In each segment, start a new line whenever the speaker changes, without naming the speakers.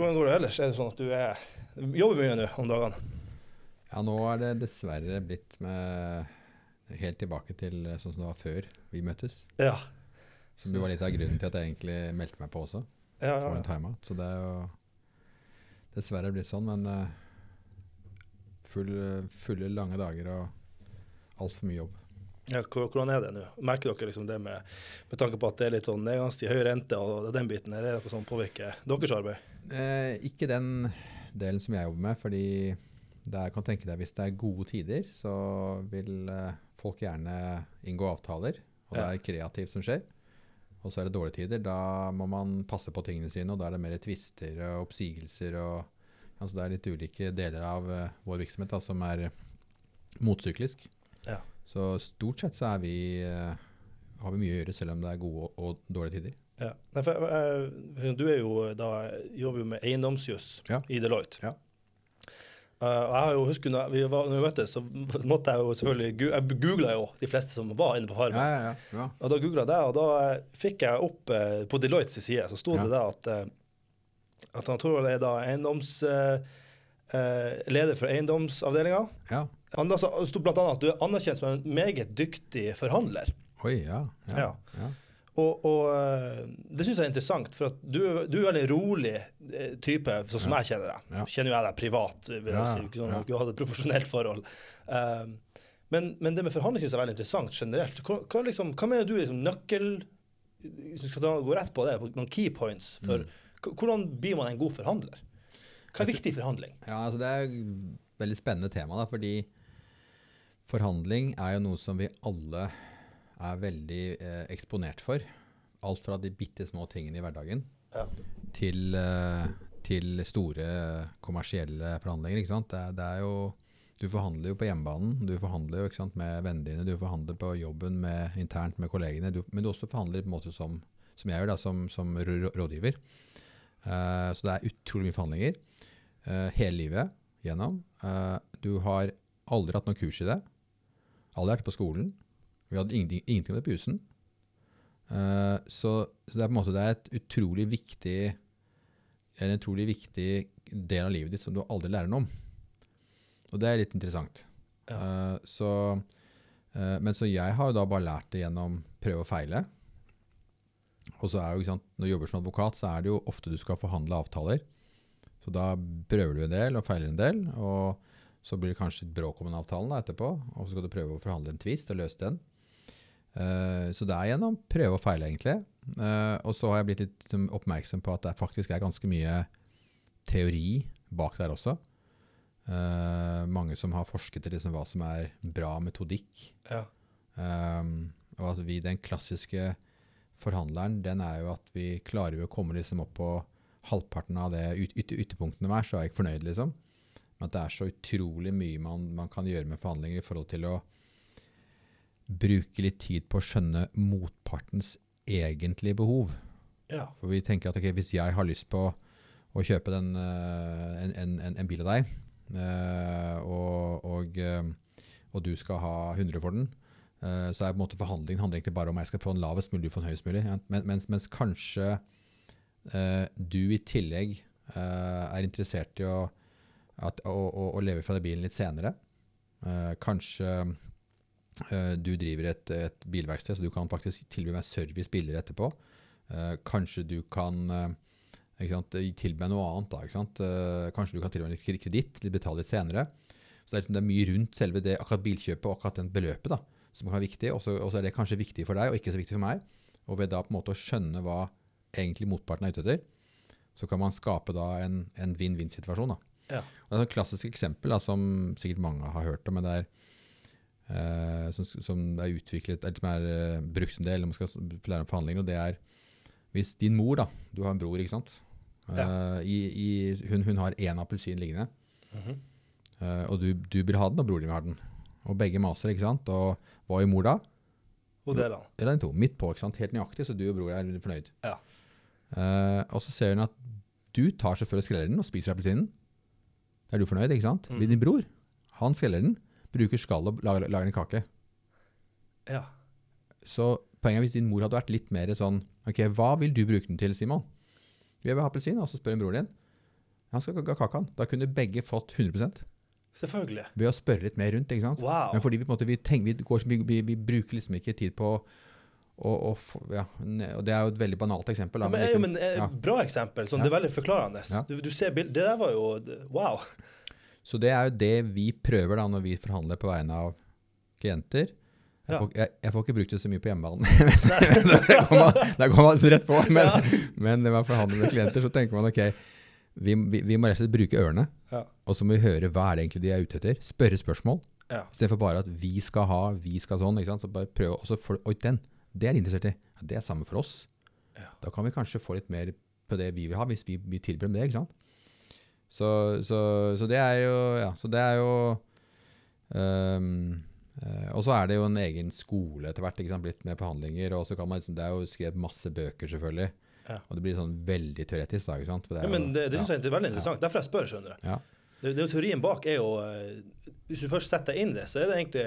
hvordan går det ellers? Er det sånn at du er, jobber mye nå om dagene?
Ja, nå er det dessverre blitt med helt tilbake til sånn som det var før vi møttes.
Ja.
Som jo var litt av grunnen til at jeg egentlig meldte meg på også.
Ja,
ja, en
ja.
Så det er jo dessverre blitt sånn, men eh, full, fulle, lange dager og altfor mye jobb.
ja hvordan er det nå? Merker dere liksom det med, med tanke på at det er litt sånn nedgangstid, høy rente og den biten? Er det noe som påvirker deres arbeid?
Eh, ikke den delen som jeg jobber med, fordi det er, kan tenke deg hvis det er gode tider, så vil eh, folk gjerne inngå avtaler, og det er kreativt som skjer. Og så er det dårlige tider, da må man passe på tingene sine, og da er det mer tvister og oppsigelser og altså Det er litt ulike deler av uh, vår virksomhet da, som er motsyklisk.
Ja.
Så stort sett så vi, uh, har vi mye å gjøre, selv om det er gode og, og dårlige tider.
Ja. Nei, for, eh, for du er jo da, jobber jo med eiendomsjuss
Ja.
i Deloitte.
Ja.
Uh, jeg har jo husker når vi, var, når vi møttes, så måtte jeg jo selvfølgelig Jeg googla jo de fleste som var inne på Farmen.
Ja, ja, ja.
Og da googla jeg det, og da eh, fikk jeg opp uh, På Deloittes side så sto det da at, uh, at han tror det er da eiendoms... leder for eiendomsavdelinga.
ja.
Han det sto bl.a. at du er anerkjent som en meget dyktig forhandler.
Oi, ja, Ja.
ja. Og, og eh, det syns jeg er interessant, for du, du er en veldig rolig eh, type, sånn som
Ja.
jeg kjenner deg.
Ja.
Kjenner jo jeg deg privat, vil jeg si. Ikke sånn at du hadde et profesjonelt forhold. Um, men, men det med forhandling syns jeg er veldig interessant generelt. Hva, hva, liksom, hva mener du er liksom nøkkel Hvis du skal ta, gå rett på det, på noen key points for
Mm.
Hvordan blir man en god forhandler? Hva er viktig i forhandling?
Ja, altså det er et veldig spennende tema, da, fordi forhandling er jo noe som vi alle er veldig eh, eksponert for. Alt fra de bitte små tingene i hverdagen
Ja.
til, eh, til store kommersielle forhandlinger. Ikke sant? Det, det er jo, du forhandler jo på hjemmebanen, du forhandler jo sant, med vennene dine, du forhandler på jobben med, internt med kollegene, du, men du også forhandler på en måte som, som jeg gjør, da, som, som rådgiver. Eh, så det er utrolig mye forhandlinger eh, hele livet gjennom. Eh, du har aldri hatt noe kurs i det. Aldri vært på skolen. Vi hadde ingenting, ingenting med på jussen. Eh, så, så det er på en måte det er et utrolig viktig en utrolig viktig del av livet ditt som du aldri lærer noe om. Og det er litt interessant.
Ja.
Uh, så, uh, men så jeg har jo da bare lært det gjennom prøve og feile. Og så er jo, ikke sant, Når du jobber som advokat, så er det jo ofte du skal forhandle avtaler. Så da prøver du en del og feiler en del, og så blir det kanskje et bråk om en avtale da, etterpå. Og så skal du prøve å forhandle en tvist og løse den. Eh, så det er gjennom prøve og feile, egentlig. Eh, og så har jeg blitt litt liksom, oppmerksom på at det faktisk er ganske mye teori bak der også. Eh, mange som har forsket i liksom, hva som er bra metodikk.
Ja.
Um, og altså vi, den klassiske forhandleren, den er jo at vi klarer å komme liksom opp på halvparten av det yt ytterpunktene hver, så er jeg ikke fornøyd, liksom. Men at det er så utrolig mye man, man kan gjøre med forhandlinger i forhold til å bruke litt tid på å skjønne motpartens egentlige behov.
ja.
For vi tenker at okay, hvis jeg har lyst på å kjøpe den, eh, en, en, en, bil av deg, eh, og, og, eh, og du skal ha 100 for den, så er på en måte forhandlingen handler egentlig bare om jeg skal få den lavest mulig, du får den høyest mulig. Mens, mens kanskje du i tillegg er interessert i å, at, å, å, å leve fra den bilen litt senere. Kanskje du driver et, et bilverksted, så du kan faktisk tilby meg service billigere etterpå. Eh, kanskje du kan eh, ikke sant, tilby meg noe annet. Da? Eh, kanskje du kan tilby meg litt kreditt, betale litt senere. Så det er, liksom, det er mye rundt selve det, akkurat bilkjøpet og akkurat den beløpet da, som kan være viktig. Og så er det kanskje viktig for deg og ikke så viktig for meg. Og ved da på en måte å skjønne hva egentlig motparten er ute etter, så kan man skape da en, en vinn-vinn-situasjon. da.
Ja.
Og det er et klassisk eksempel da, som sikkert mange har hørt om, men det er eh, som, som er utviklet, eller som er eh, brukt en del når man skal lære om forhandlinger, og det er hvis din mor, da, du har en bror, ikke sant? Eh, i, i, hun, hun har én appelsin liggende,
Mhm.
eh, og du, du vil ha den, og broren din vil ha den. Og begge maser, ikke sant? Og hva gjør mor da?
Og delene.
Eller den to, midt på, ikke sant? Helt nøyaktig, så du og bror er fornøyd.
Ja.
Uh, og så ser hun at du tar selvfølgelig og skreller den og spiser appelsinen. Da er du fornøyd, ikke sant?
Mm.
Din bror, han skreller den, bruker skall og lager, lager en kake.
Ja.
Så poenget er hvis din mor hadde vært litt mer sånn, ok, hva vil du bruke den til, Simon? Jeg vil ha appelsin, og så spør hun broren din. Han skal ha kakaen. Da kunne begge fått 100%
Selvfølgelig.
ved å spørre litt mer rundt. ikke sant?
Wow.
Men fordi vi, på en måte, vi, tenker, vi, går, vi, vi, vi bruker liksom ikke tid på og, få- ja, og Det er jo et veldig banalt eksempel. Da,
Ja, men,
liksom,
jo, men eh,
ja.
Bra eksempel. Sånn,
Ja.
Det er veldig forklarende. Du, du ser bildet. Det der var jo Wow.
Så det er jo det vi prøver da når vi forhandler på vegne av klienter. Jeg,
Ja.
får, jeg, jeg får ikke brukt det så mye på hjemmebane. der går man, der man rett på. Men, men når man forhandler med klienter, så tenker man ok, vi, vi, vi må rett og slett bruke ørene.
Ja.
Og så må vi høre hva er det egentlig de er ute etter. Spørre spørsmål.
Ja.
Istedenfor bare at vi skal ha, vi skal sånn. ikke sant? Så bare prøve, og så får Oi, den. Det er de interessert i. Ja, det er samme for oss.
Ja.
Da kan vi kanskje få litt mer på det vi vil ha, hvis vi, vi tilbyr dem det. ikke sant? Så, så, så det er jo Ja, så det er jo um, Og så er det jo en egen skole etter hvert, ikke sant? blitt med behandlinger. og så kan man liksom, Det er jo skrevet masse bøker, selvfølgelig.
Ja.
Og det blir sånn veldig teoretisk. da, ikke sant? For det er
Ja, men det, det synes jeg er veldig interessant. Derfor jeg spør, skjønner du.
Ja.
Det, det Teorien bak er jo eh, Hvis du først setter inn det, så er det egentlig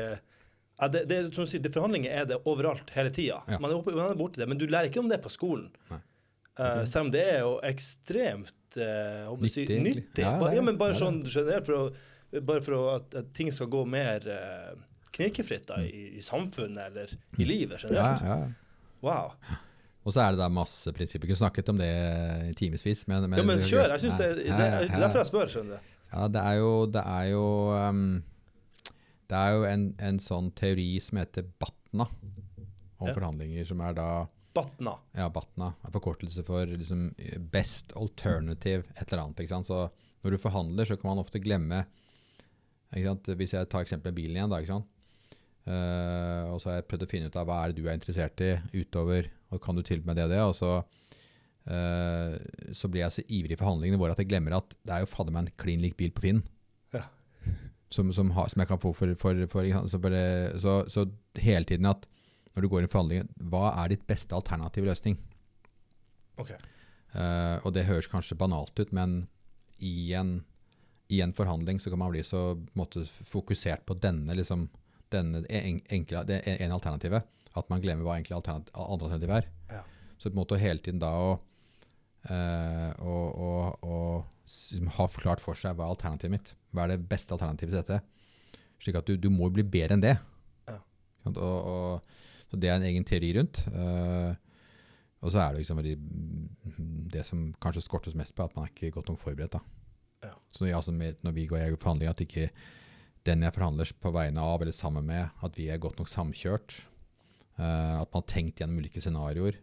ja, det, det, som du sier, Forhandlinger er det overalt hele tida.
Ja.
Man, er man er borti det, men du lærer ikke om det på skolen. Eh, selv om det er jo ekstremt eh, å si,
Nyttig. Ja, er
ja, men bare.
Ja,
sånn generelt for, å, bare for å, at, at ting skal gå mer uh, knirkefritt da, i, i samfunnet eller i livet
Mm. Ja,
generelt.
ja.
Wow.
Og så er det da masse prinsipper. Vi kunne snakket om det i timevis. Men,
Ja, men kjør. Jeg synes det, det,
Ja,
det er
ja.
derfor jeg spør, skjønner du.
Ja, det er jo Det er jo, um, det er jo en, en sånn teori som heter BATNA om
Ja.
forhandlinger, som er da
Batna.
ja, BATNA er forkortelse for liksom Best Alternative et eller annet. ikke sant? Så når du forhandler, så kan man ofte glemme ikke sant? Hvis jeg tar eksempelet bilen igjen, da, ikke sant? Uh, og så har jeg prøvd å finne ut av hva er det du er interessert i utover, og kan du tilby meg det og det, og så uh, så blir jeg så ivrig i forhandlingene våre at jeg glemmer at det er jo fader meg en klin lik bil på Finn.
Ja.
Som, som, har, som jeg kan få for, for, for for så, så hele tiden at når du går i forhandlinger, hva er ditt beste alternative løsning?
OK.
Uh, og det høres kanskje banalt ut, men i en, i en forhandling så kan man bli så måte, fokusert på denne, liksom, denne en, enkle, det ene alternativet, at man glemmer hva egentlig alternativ, andre alternativet er.
Ja.
Så på en måte hele tiden da å, uh, å, å, å ha klart for seg hva er alternativet mitt. Hva er det beste alternativet til dette? Slik at du, du må bli bedre enn det.
Ja.
Og, og, så det er en egen teori rundt. Uh, og så er det liksom det som kanskje skortes mest på, at man er ikke godt nok forberedt. da.
Ja.
Så ja, altså når vi går i forhandlinger, at ikke den jeg forhandler på vegne av eller sammen med, at vi er godt nok samkjørt. Uh, at man har tenkt gjennom ulike scenarioer.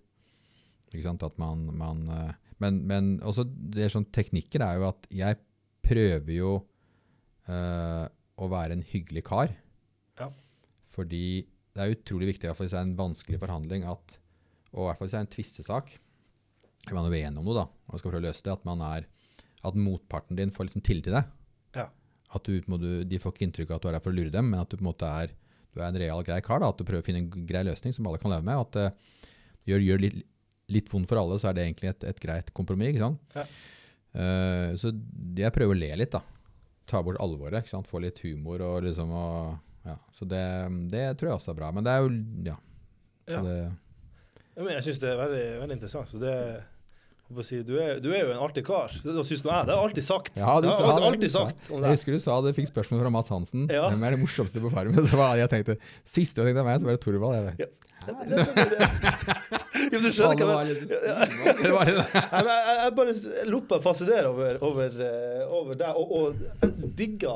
Ikke sant? At man, man, uh, men, men også det sånn teknikker er jo at jeg prøver jo uh, å være en hyggelig kar.
Ja.
Fordi det er utrolig viktig, hvis det er en vanskelig forhandling, at, og i hvert fall hvis det er en tvistesak, Hvis man er uenig om noe da, og skal prøve å løse det, at, man er, at motparten din får liksom tillit til deg.
Ja.
At du, må du, de får ikke inntrykk av at du er der for å lure dem, men at du på en måte er, du er en real grei kar. da, At du prøver å finne en grei løsning som alle kan leve med. og At det gjør, gjør litt, litt vondt for alle, så er det egentlig et, et greit kompromiss. ikke sant?
Ja.
Uh, så jeg prøver å le litt, da. Ta bort alvoret. ikke sant? Få litt humor og liksom og, ja. Så det, det tror jeg også er bra. Men det er jo Ja. Så
Ja.
det,
Ja, men jeg syns det er veldig, veldig interessant. Så det si, du, er, du er jo en artig kar. Det, det syns jeg. Det har alltid sagt.
Ja, du sa det.
alltid sagt
Jeg husker du sa det, fikk spørsmål fra Mads Hansen.
Ja.
Hvem er det morsomste på Farmen? Så var jeg tenkte, Siste jeg tenkte meg, så var det Torvald. Jeg vet.
Det, det, det, du skjønner hva jeg
mener. det var det.
Jeg, bare lot meg fascinere over, over, eh, over deg, og, og digga,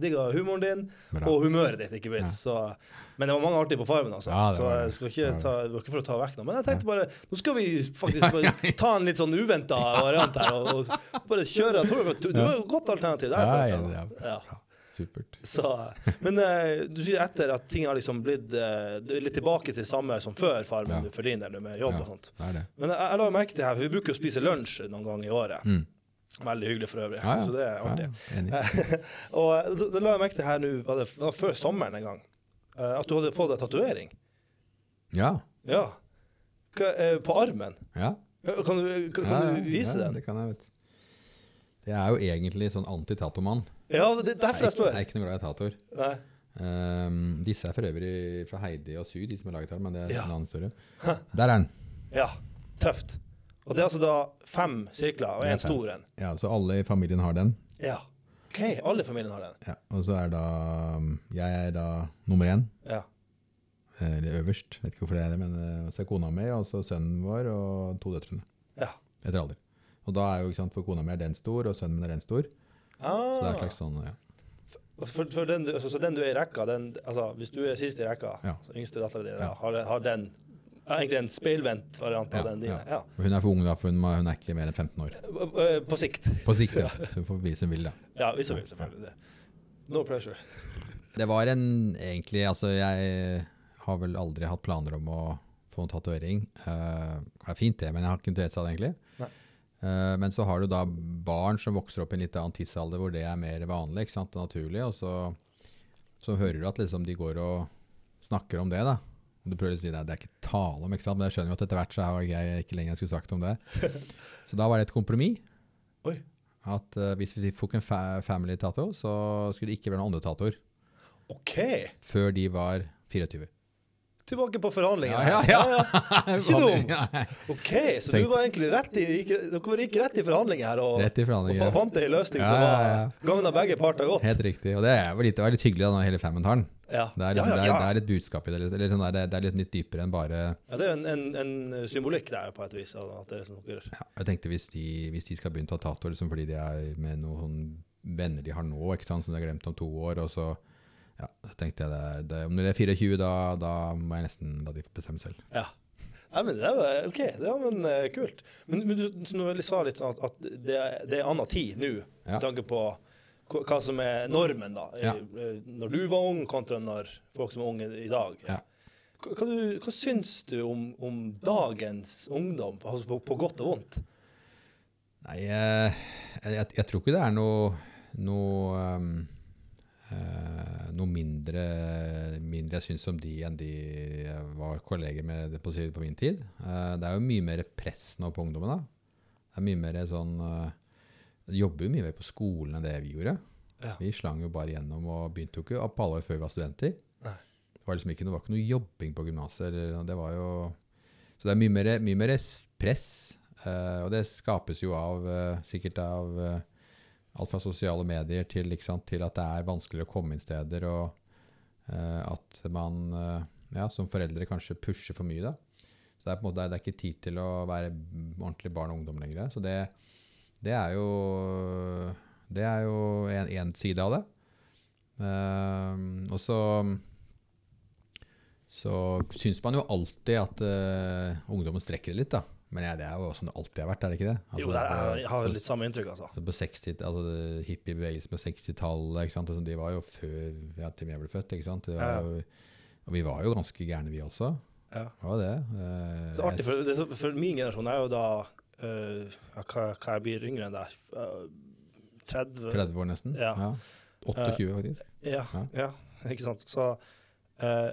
digga humoren din
Bra.
og humøret ditt, ikke minst. Ja. men det var mange artige på Farmen, altså.
Ja, det
så jeg skal ikke ta, det var ikke for å ta vekk noe. Men jeg tenkte bare Nå skal vi faktisk bare ta en litt sånn uventa variant her, og, og bare kjøre. Jeg tror du, du er et godt alternativ der.
Ja, ja, ja. Supert.
Så, men eh, du sier etter at ting har liksom blitt eh, det er litt tilbake til samme som før Farmen
Ja.
for din del med jobb
Ja.
og sånt.
Det er det.
Men jeg, jeg la merke til her, for vi bruker jo å spise lunsj noen ganger i året.
Mm.
Veldig hyggelig for øvrig.
Ja, ja.
Så det er artig.
Ja, enig.
og eh, da, da la jeg merke til her nå, var det var før sommeren en gang, eh, at du hadde fått deg tatovering.
Ja.
Ja. Hva, eh, på armen.
Ja.
Ja, Kan du, kan,
ja,
kan
ja,
du vise
ja,
den?
Det kan jeg, vet du. Jeg er jo egentlig sånn anti-tatomann.
Ja, det er derfor jeg
Jeg er ikke noe glad i tatoer. Um, disse er for øvrig fra Heidi og Syd, de som har laget her, men det er
Ja.
en annen historie. Der er den.
Ja, tøft. Og det er altså da fem sirkler og en stor en.
Ja, så alle i familien har den.
Ja. OK, alle i familien har den.
Ja, og så er da Jeg er da nummer én.
Ja.
Eller øverst, vet ikke hvorfor det er det. Men eh, så er kona mi, og så sønnen vår og to døtrene.
ja.
Etter alder. Og da er jo, ikke sant, for kona mi er den stor, og sønnen min er den stor. Så det er
Ah.
slags sånn, ja.
For, for den, altså, så den du er i rekka, den, altså, hvis du er sist i rekka,
Ja.
så yngste dattera di,
Ja.
har, har den ja, egentlig en speilvendt variant av
Ja,
den dine? Ja.
Hun er for ung, da, for hun, må- hun er ikke mer enn 15 år.
Eh, På sikt.
På sikt, ja. Så hun får vise hun vil, da.
Ja, hvis hun vil, selvfølgelig. Det. No pressure.
Det var en egentlig Altså, jeg har vel aldri hatt planer om å få en tatovering. Uh, det er fint, det, men jeg har ikke interesse av det, egentlig. Eh, men så har du da barn som vokser opp i en litt annen tidsalder hvor det er mer vanlig ikke sant, og naturlig. Og så, så hører du at liksom de går og snakker om det. da. Og du prøver å si at det er ikke tale om, ikke sant? men jeg skjønner jo at etter hvert så har jeg ikke lenger skulle sagt om det. Så da var det et kompromiss.
Oi.
At uh, hvis vi fikk en fa family-tato, så skulle det ikke være noen andre tatoer
Okay.
før de var 24.
Tilbake på forhandlingene.
Ja, ja,
ja. Ikke dum. OK, så
Tenk-
du var egentlig rett i, gikk, dere gikk rett i forhandlinger her og,
Rett i
og
forhandlinger.
fa- fant ei løsning
Ja,
som
ja,
var
ja.
gagna begge parter godt.
Helt riktig. Og det er litt, det var litt hyggelig da når hele fammen tar den.
Ja.
Det er,
ja,
liksom,
ja,
det er, det er litt budskap i det. Eller sånn der, det, er litt nytt dypere enn bare
ja, det er en, en, en symbolikk der, på et vis. At det er som dere
ja, Jeg tenkte hvis de, hvis de skal begynne å ta tato liksom fordi de er med noen venner de har nå, ikke sant, som de har glemt om to år, og så ja, så tenkte jeg det, det, Om det er 24, da, da må jeg nesten la de bestemme selv.
Ja. Nei, men det var OK. Det var men, uh, kult. Men, men du, du sa litt sånn at, at det, er- det er annen tid nå,
Ja.
med tanke på hva som er normen, da.
Ja.
Eh, Når du var ung, kontra når folk som er unge i dag.
Ja.
Hva, du, hva syns du om, om dagens ungdom, altså på, på godt og vondt?
Nei, eh, jeg, jeg, jeg tror ikke det er noe, noe, um, eh, noe mindre, mindre jeg syns om de enn de var kolleger med på, på min tid. Eh, det er jo mye mer press nå på ungdommen. da. Det er mye mer sånn eh, De jobber jo mye mer på skolen enn det vi gjorde.
Ja.
Vi slang jo bare gjennom og begynte jo ikke på år før vi var studenter.
Nei.
Det var liksom ikke, det var ikke noe jobbing på gymnaset. Det var jo Så det er mye mer, mye mer press. eh, og det skapes jo av sikkert av alt fra sosiale medier til, sant, til at det er vanskeligere å komme inn steder, og eh, at man eh, ja, som foreldre kanskje pusher for mye. da. Så det er på en måte det er ikke tid til å være ordentlig barn og ungdom lenger. Så det, det er jo det er jo en, en side av det. Eh, og så så syns man jo alltid at eh, ungdommen strekker det litt, da. Men ja, det er jo sånn det alltid har vært, er det ikke det?
jo,
Altså,
det er, jeg har litt samme inntrykk, altså.
på 60, altså hippiebevegelsen på 60-tallet, ikke sant? Altså, de var jo før ja, til jeg ble født, ikke sant? Det var jo, og vi var jo ganske gærne vi også.
Ja.
Det var det. Uh,
Det er artig, for, det, for min generasjon er jo da uh, hva, hva jeg blir yngre enn deg? Uh, 30?
30 år nesten.
Ja.
Ja. 28 faktisk.
Ja,
Ja.
ikke sant. Så eh,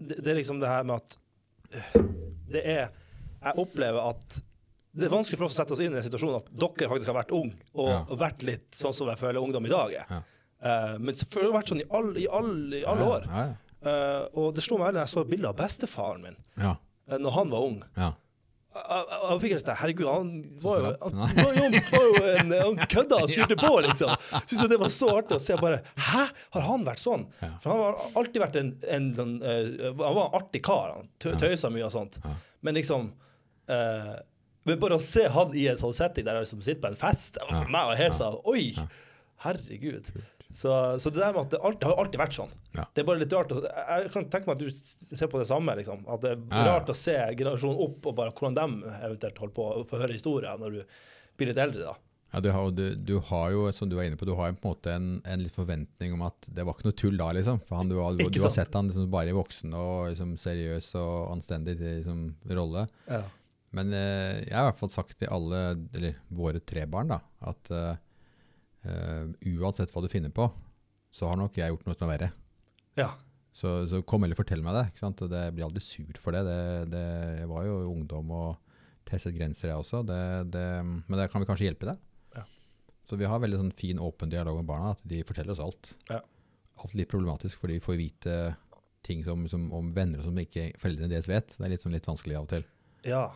det, det er liksom det her med at eh, det er Jeg opplever at det er vanskelig for oss å sette oss inn i en situasjon at dere faktisk har vært ung og
Ja.
vært litt sånn som jeg føler ungdom i dag er.
Ja.
Uh, men selvfølgelig har det vært sånn i alle, i all, i alle år.
Ja.
Eh, og det slo meg da jeg så bilder av bestefaren min
ja.
uh, når han var ung.
ja.
Jeg, fikk en sånn Herregud, han var jo, han, var jo, var jo en, han kødda og styrte på, liksom. Syns det var så artig å se bare Hæ, har han vært sånn? For han har alltid vært en, en, en Han var en artig kar. Han tø, tøysa mye og sånt. Men liksom eh, Men bare å se han i en sånn setting der han liksom sitter på en fest, det var for meg var helt sånn Oi! Herregud. Så, så det der med at det, alltid, har jo alltid vært sånn.
Ja.
Det er bare litt rart. Jeg kan tenke meg at du ser på det samme. liksom. At det er rart å se generasjonen opp og bare hvordan de eventuelt holder på å få høre historier når du blir litt eldre. da.
Ja, du har, du, du har jo, som du var inne på, du har jo på en måte en, en litt forventning om at det var ikke noe tull da, liksom. For han, du, har, du, du har sett han liksom bare i voksen og liksom seriøs og anstendig liksom, rolle.
Ja.
Men eh, jeg har i hvert fall sagt til alle, eller våre tre barn, da, at eh, eh, uansett hva du finner på, så har nok jeg gjort noe som er verre.
ja.
Så, så kom eller fortell meg det. ikke sant? Det blir aldri sur for det. det, det jeg var jo ungdom og testet grenser, jeg også. Det, det, men det kan vi kanskje hjelpe deg.
Ja.
Så vi har veldig sånn fin, åpen dialog med barna. At de forteller oss alt.
Ja.
Alt litt problematisk, fordi vi får vite ting som, som, om venner som ikke foreldrene deres vet. Det er litt, sånn litt vanskelig av og til.
ja.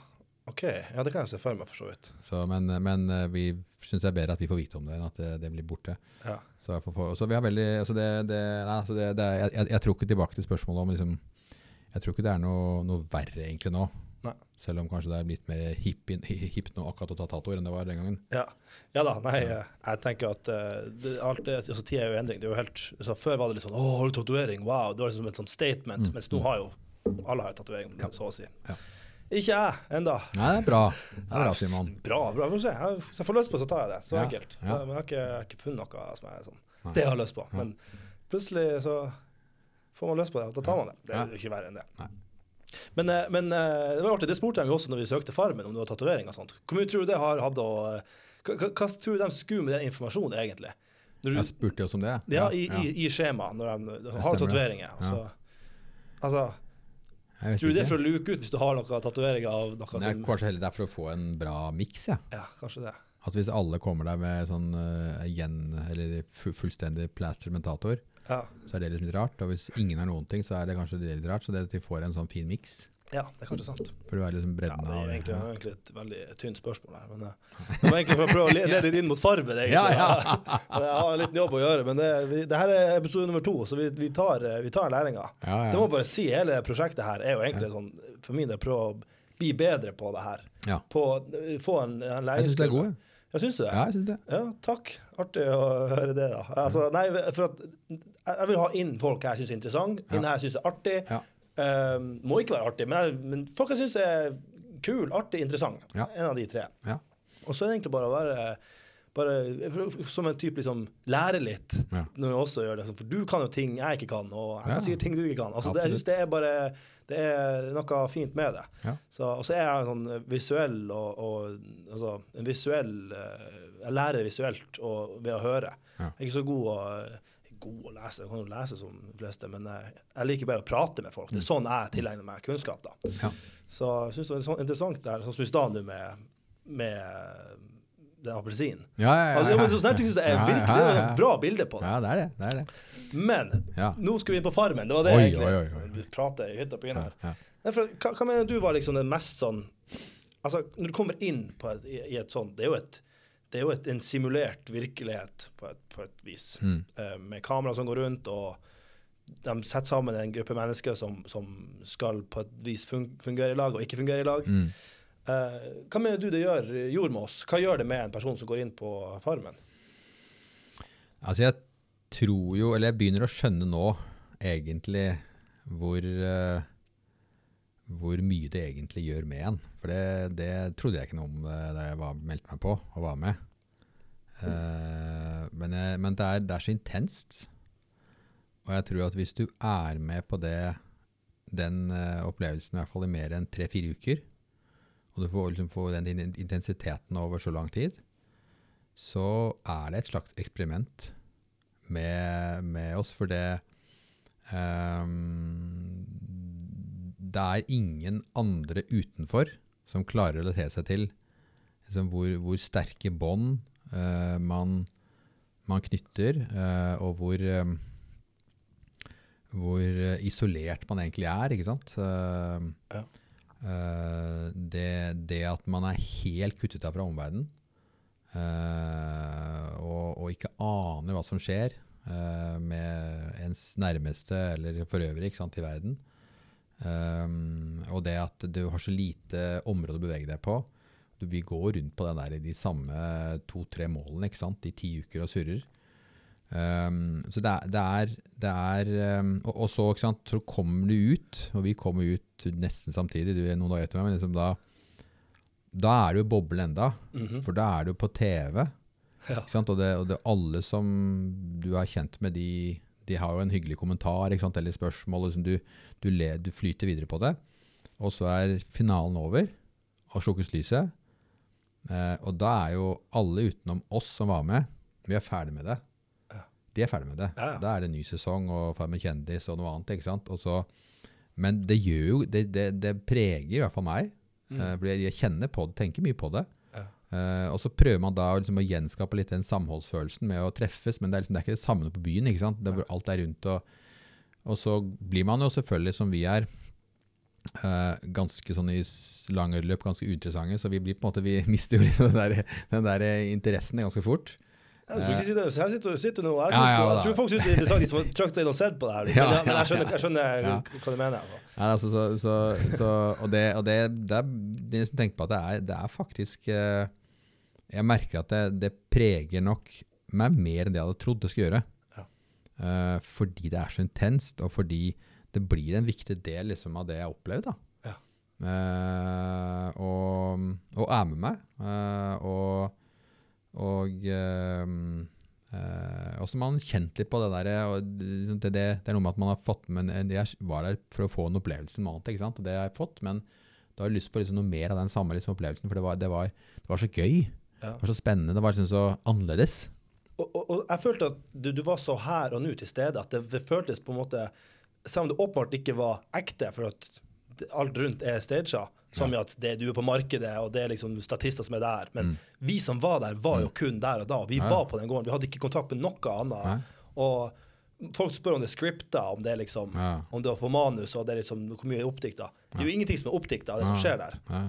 OK. Ja, det kan jeg se for meg, for så vidt.
Så, men, men eh, vi syns det er bedre at vi får vite om det, enn at det, det blir borte.
Ja.
Så, jeg får, så vi har veldig altså det, det, nei, altså det, jeg, jeg, jeg tror ikke tilbake til spørsmålet om liksom, Jeg tror ikke det er noe, noe verre egentlig nå.
Nei.
Selv om kanskje det er blitt mer hipt nå akkurat å ta tatoer enn det var den gangen.
Ja, ja da. Nei, eh, jeg tenker at uh, det, alt det, altså, tida er jo endring. Det er jo helt, altså, før var det litt sånn 'Å, har du tatovering?' Wow. Det var liksom et sånt statement.
Mm,
Mens nå
mm.
har jo alle har tatovering,
Ja.
så å si.
Ja.
Ikke jeg ennå.
Bra. Det er bra, Simon.
Bra, bra. Hvis jeg får lyst på, så tar jeg det. Så
Ja,
enkelt.
ja.
Men jeg har, ikke, jeg har ikke funnet noe som jeg, sånn Det jeg har lyst på.
Ja.
Men plutselig så får man lyst på det, og da tar man det. Det er ikke verre enn det.
Nei.
Men, eh, men eh, det var artig, det spurte de også når vi søkte Farmen, om det var tatovering og sånt. Hvor mye tror du det har hatt å eh, hva, tror du de skulle med den informasjonen, egentlig? Du,
Jeg spurte jo også om det.
ja, i, i, i skjemaet, når de har tatoveringer. Altså, altså, tror du det er for å luke ut hvis du har noen tatoveringer av noe
er
som
kanskje heller det er for å få en bra miks. Ja.
Ja, kanskje det.
At hvis alle kommer der med sånn uh, gjen, eller fullstendig plaster mentator,
Ja,
så er det litt rart. Og hvis ingen har noen ting, så er det kanskje litt rart. Så det at de får en sånn fin miks.
Ja det er kanskje sant.
For det er liksom
Ja, det er
av
egentlig,
ja.
egentlig et veldig tynt spørsmål her. Men eh, det var egentlig for å prøve å le- lede litt inn mot egentlig.
Ja,
Men Jeg har en liten jobb å gjøre, men det, vi, det her er episode nummer to, så vi, vi tar, eh, vi tar læringa.
Ja,
Det må
ja.
bare si, hele prosjektet her er jo egentlig sånn, for min del, prøve å bli bedre på det her.
Ja.
På, eh, få en, en
Jeg syns du er god. jeg.
Ja, syns du det?
Ja, jeg synes det.
Ja, takk. Artig å høre det, da. Altså, nei, for at jeg vil ha inn folk jeg syns er interessant, inn
Ja.
her jeg syns er artig.
Ja.
Um, må ikke være artig, men, jeg, men folk jeg syns er kul, artig, interessant.
Ja.
En av de tre.
Ja.
Og så er det egentlig bare å være bare, som en type liksom lære litt
Ja.
når vi også gjør det. For du kan jo ting jeg ikke kan, og jeg
Ja.
kan sikkert ting du ikke kan. Altså, det, jeg synes det er bare det er noe fint med det.
Ja.
Så, og så er jeg en sånn visuell og, og altså, en visuell eh, Jeg lærer visuelt og, ved å høre.
Ja.
Jeg er ikke så god å, god å lese, jeg kan jo lese som de fleste, men jeg, jeg liker bare å prate med folk. Det er sånn jeg tilegner meg kunnskap. da.
Mm. Ja.
Så jeg syns det var sånn interessant det her, sånn som i stad nå med, med den appelsinen.
Ja, ja, ja,
ja, ja, men sånne her synes jeg er virkelig
ja,
det er et bra bilde på det.
Ja, det er det. det, er det.
Men
Ja.
nå skal vi inn på Farmen. Det var det
Oi,
egentlig.
oi, oi, oi.
Vi prater i hytta på
Ja,
Gynnar.
ja.
Hva, hva mener du var liksom det mest sånn Altså, når du kommer inn på et, i, i et sånt Det er jo, et, det er jo et, en simulert virkelighet på et, på et vis.
Mm.
Uh, med kamera som går rundt, og de setter sammen en gruppe mennesker som, som skal på et vis fungere i lag og ikke fungere i lag.
Mm.
Uh, hva mener du det gjør, gjorde med oss? Hva gjør det med en person som går inn på Farmen?
Altså, jeg tror jo, eller jeg begynner å skjønne nå, egentlig, hvor, eh, hvor mye det egentlig gjør med en. For det, det trodde jeg ikke noe om eh, da jeg var, meldte meg på og var med. Eh, men jeg, men det, er, det er så intenst. Og jeg tror at hvis du er med på det, den uh, opplevelsen i hvert fall i mer enn tre-fire uker, og du får, liksom, får den intensiteten over så lang tid, så er det et slags eksperiment med, med oss, for det ehm, Det er ingen andre utenfor som klarer å relatere seg til liksom, hvor, hvor sterke bånd uh, man, man knytter, uh, og hvor um, hvor isolert man egentlig er, ikke sant? Uh,
Ja.
det, det at man er helt kuttet av fra omverdenen, og, og ikke aner hva som skjer med ens nærmeste eller for øvrig sant, i verden. Um, og det at du har så lite område å bevege deg på. Du, vi går rundt på den der, i de samme to-tre målene ikke sant, i ti uker og surrer. Um, så det er, det er, det er um, og, og så, sant, så kommer du ut, og vi kommer ut nesten samtidig, du er noen dager etter meg, men liksom da, da er du jo boble enda,
Mhm.
for da er du på TV.
Ja.
Og, det, og det alle som du er kjent med, de, de har jo en hyggelig kommentar eller spørsmål. Liksom du, du, led, du flyter videre på det. Og så er finalen over, og slukkes lyset. Eh, og da er jo alle utenom oss som var med, vi er ferdig med det. De er ferdig med det.
Ja, ja.
Da er det ny sesong og Farmen kjendis og noe annet. ikke sant? Og så, men det gjør jo, det, det, det preger i hvert fall meg.
Mm.
Eh, jeg kjenner på det, tenker mye på det.
Ja.
Eh, og så prøver man da liksom å gjenskape litt den samholdsfølelsen med å treffes, men det er, liksom, det er ikke det samme på byen. ikke sant? Det er alt er rundt, og, og så blir man jo selvfølgelig, som vi er, uh, ganske sånn i lange løp ganske uinteressante, så vi blir på en måte, vi mister jo liksom den der, den der eh, interessen ganske fort.
Jeg skal ikke si det, jeg sitter, sitter nå Jeg,
Ja,
synes,
ja,
jeg tror folk syns det er interessant, de som har trukket seg inn og sett på det her.
Ja,
men, men jeg skjønner, jeg skjønner
ja.
hva du mener.
Ja, altså, så, så, så, og det, og det, det er er nesten tenkt på at det er, det er faktisk eh, Jeg merker at det, det preger nok meg mer enn det jeg hadde trodd det skulle gjøre.
Ja.
Uh, fordi det er så intenst, og fordi det blir en viktig del liksom, av det jeg har opplevd.
Ja.
Uh, og, og er med meg. Uh, og og eh, eh, også man har kjent litt på det der og det, det, det er noe med at man har fått Men jeg var der for å få en opplevelse en måned, ikke sant? og det har jeg fått. Men da har jeg lyst på liksom noe mer av den samme liksom, opplevelsen, for det var, det, var, det var så gøy.
Ja.
Det var så spennende. Det var liksom så annerledes.
Og, og, og jeg følte at du, du var så her og nå til stede at det, føltes på en måte Selv om det åpenbart ikke var ekte, for at alt rundt er staged, som i at det, du er på markedet, og det er liksom statister som er der. Men vi som var der, var jo kun der og da. Vi
Mm. Ja.
var på den gården. Vi hadde ikke kontakt med noe annet.
Ja.
Og folk spør om det er scripta, om det er liksom. Om det var på manus, og det er liksom hvor mye er oppdikta. Det er jo ingenting som er oppdikta det som skjer der.
Ja.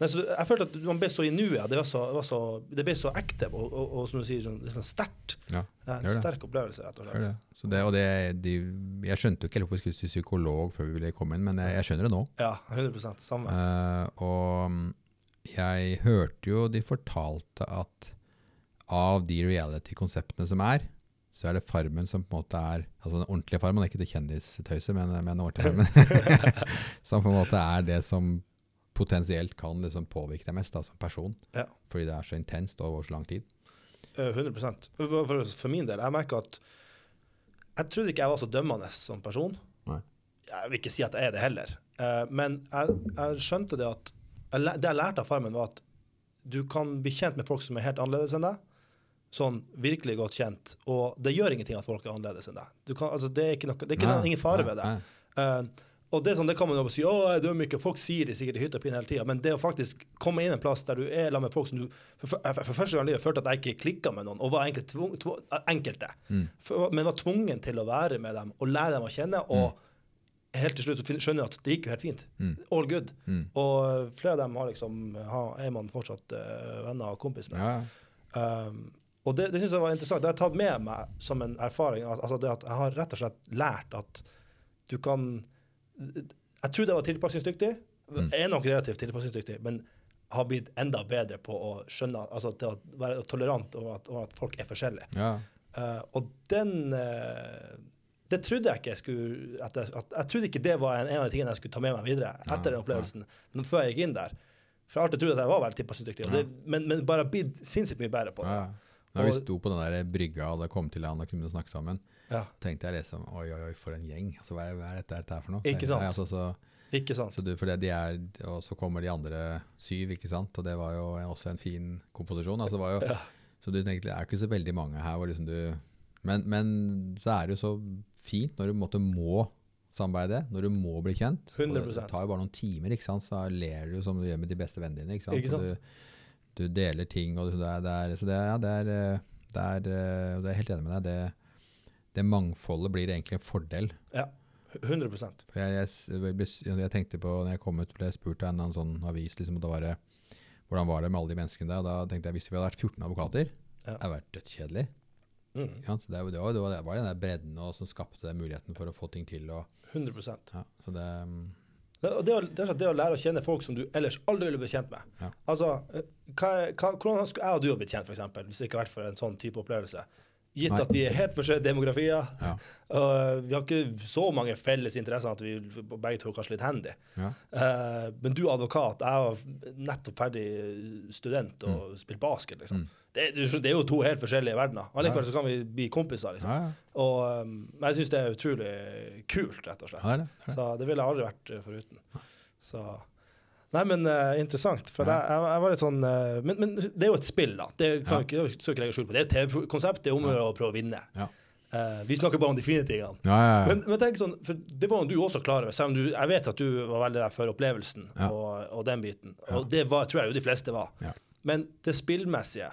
Nei, så jeg følte at man ble så i nuet. Det, det, det ble så ekte og, og, og som du sier, sånn, sånn sterkt.
Ja,
en
det.
sterk opplevelse, rett og slett.
det. Så det, og det, de, jeg skjønte jo ikke helt hvorfor jeg skulle til psykolog før vi ville komme inn, men jeg, jeg skjønner det nå.
Ja, 100 Samme.
Uh, og jeg hørte jo de fortalte at av de reality-konseptene som er, så er det Farmen som på en måte er altså den ordentlige Farmen, ikke det kjendistøyset, men, men den ordentlige Farmen. som på en måte er det som potensielt kan liksom påvirke deg mest da, som person.
Ja.
Fordi det er så intenst og over så lang tid.
Eh, 100 for, for, for min del, jeg merker at jeg trodde ikke jeg var så dømmende som person.
Nei.
Jeg vil ikke si at jeg er det heller. Eh, men jeg, jeg skjønte det at Det jeg lærte av Farmen, var at du kan bli kjent med folk som er helt annerledes enn deg. Sånn virkelig godt kjent. Og det gjør ingenting at folk er annerledes enn deg. Du kan, altså, det er ikke, noe, det er noe, ingen fare ved det.
nei.
Eh, og det, sånn, det kan man jo si, å, jeg dømmer ikke. Folk sier det sikkert i hytt og pine hele tida. Men det å faktisk komme inn en plass der du er sammen med folk som du for, for, første gang i livet følte at jeg ikke klikka med noen, og var egentlig tvung, tvung, enkelte,
Mm.
for, men var tvungen til å være med dem og lære dem å kjenne. Og helt til slutt skjønner jeg at det gikk jo helt fint.
Mm.
All good.
Mm.
Og flere av dem har liksom, har, er man fortsatt uh, venner og kompis med.
Ja.
Um, og det, det syns jeg var interessant. Det har jeg tatt med meg som en erfaring. Altså det at jeg har rett og slett lært at du kan Jeg trodde jeg var tilpasningsdyktig.
Mm.
Jeg er nok relativt tilpasningsdyktig, men har blitt enda bedre på å skjønne altså til å være tolerant over at, over at folk er forskjellige.
ja.
Uh, og den uh, Det trodde jeg ikke jeg skulle at jeg, at, jeg trodde ikke det var en, en av de tingene jeg skulle ta med meg videre etter
Ja,
den opplevelsen. Men før jeg gikk inn der. For jeg har alltid trodd at jeg var veldig tilpasningsdyktig,
Ja.
men, men bare blitt sinnssykt mye bedre på det.
Ja. Når vi sto på den der brygga og det kom til han og kunne snakke sammen,
Ja.
tenkte jeg liksom Oi, oi, oi, for en gjeng. Altså, hva, er, hva er dette, dette her for noe?
Ikke sant?
Jeg, altså, så,
Ikke sant?
så du, for det, de er, og så kommer de andre syv, ikke sant? Og det var jo også en fin komposisjon. Altså, det var jo,
Ja.
Så du tenkte, det er ikke så veldig mange her hvor liksom du men, men så er det jo så fint når du på en måte må samarbeide, når du må bli kjent.
100%.
Det tar jo bare noen timer, ikke sant? så ler du som du gjør med de beste vennene dine. Ikke sant?
Ikke sant?
Du, du deler ting, og det er, det er, så det, er- ja, det er, eh, det er, eh, og det er helt enig med deg. Det, det mangfoldet blir egentlig en fordel.
Ja. 100
For jeg, jeg, jeg, tenkte på, når jeg kom ut, ble jeg spurt av en eller annen sånn avis liksom, da var det, hvordan var det med alle de menneskene der. Og da tenkte jeg hvis vi hadde vært 14 advokater,
Ja.
det hadde vært dødskjedelig.
mm.
Ja? Det, er det, var, det, var, det var den der bredden og, som skapte den muligheten for å få ting til. Og,
100
ja, så det, mm,
det, det, er sånn, det å lære å kjenne folk som du ellers aldri ville blitt kjent med.
Ja.
Altså, eh, hva, hva, Hvordan skulle jeg og du ha blitt kjent, for eksempel, hvis det ikke hadde vært for en sånn type opplevelse? Gitt
Nei.
at vi er helt forskjellige demografier.
ja,
og vi har ikke så mange felles interesser at vi begge to er kanskje litt handy.
ja,
Uh, men du er advokat, jeg var nettopp ferdig student og spilte basket. Liksom.
Mm.
Det, det, er jo to helt forskjellige verdener. Allikevel så kan vi bli kompiser. Liksom. Og um, men jeg syns det er utrolig kult, rett og slett.
ja, det det.
Så det ville jeg aldri vært uh, foruten. Så Nei, men uh, interessant. For
Ja.
jeg, jeg, var litt sånn uh, men, men det er jo et spill, da. Det kan
Ja.
ikke, skal ikke legge skjul på. Det er et TV-konsept. Det er om å prøve å vinne.
Ja.
Uh, vi snakker bare om de fine tingene.
Ja, ja, ja.
Men, men tenk sånn, for det var du også klar over, selv om du, jeg vet at du var veldig der for opplevelsen og, og den biten. Og det var, tror jeg jo de fleste var.
Ja.
Men det spillmessige,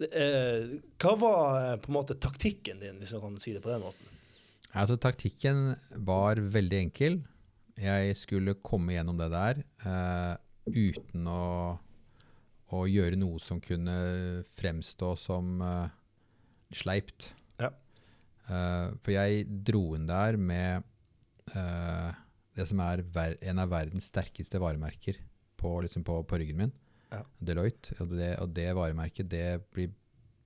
hva var på en måte taktikken din, hvis man kan si det på den måten?
Altså, taktikken var veldig enkel. Jeg skulle komme gjennom det der uh, uten å, å gjøre noe som kunne fremstå som uh, sleipt.
Ja.
Uh, for jeg dro inn der med det som er en av verdens sterkeste varemerker på, liksom på, på ryggen min.
Ja.
Deloitte. Og det, og det varemerket det blir,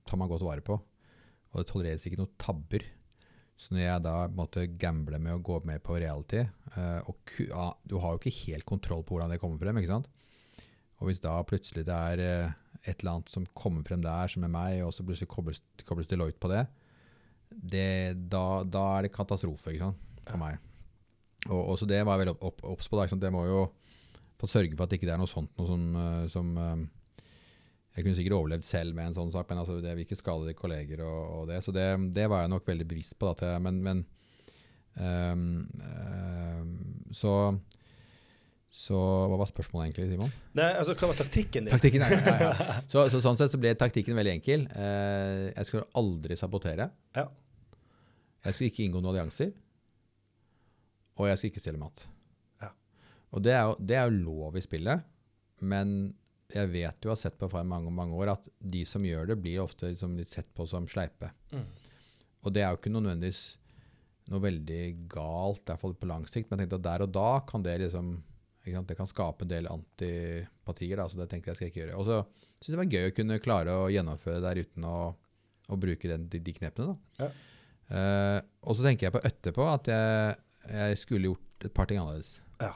tar man godt vare på. Og det tolereres ikke noen tabber. Så når jeg da måtte gamble med å gå med på reality uh, og ja, Du har jo ikke helt kontroll på hvordan det kommer frem. ikke sant? Og hvis da plutselig det er uh, et eller annet som kommer frem der, som er meg, og så plutselig kobles, kobles Deloitte på det, det da, da er det katastrofe ikke sant? for meg. Og, og så Det var jeg veldig obs på. da? Det må jo få sørge for at det ikke er noe sånt noe som, eh, som Jeg kunne sikkert overlevd selv med en sånn sak, men altså, det vil ikke skade kolleger og, og det. Så det, det, var jeg nok veldig bevisst på. Da, men, men um, um, så så hva var spørsmålet egentlig, Simon?
Nei, altså, Hva var taktikken din?
Taktikken, ja, ja, ja. Så, så, sånn sett så ble taktikken veldig enkel. Uh, jeg skulle aldri sabotere.
Ja.
Jeg skulle ikke inngå noen allianser. Og jeg skulle ikke stjele mat.
Ja.
Og det er, jo, det er jo lov i spillet, men jeg vet jo, har sett på fra mange, mange år, at de som gjør det, blir ofte liksom litt sett på som sleipe.
Mm.
Og det er jo ikke nødvendigvis noe veldig galt, i hvert fall på lang sikt, men jeg tenkte at der og da kan det liksom det kan skape en del antipatier, da, så det tenkte jeg skal ikke gjøre. Og så syns jeg det var gøy å kunne klare å gjennomføre det der uten å, å bruke den, de, de, knepene.
Ja.
Uh, og så tenker jeg på etterpå at jeg, jeg, skulle gjort et par ting annerledes.
Ja.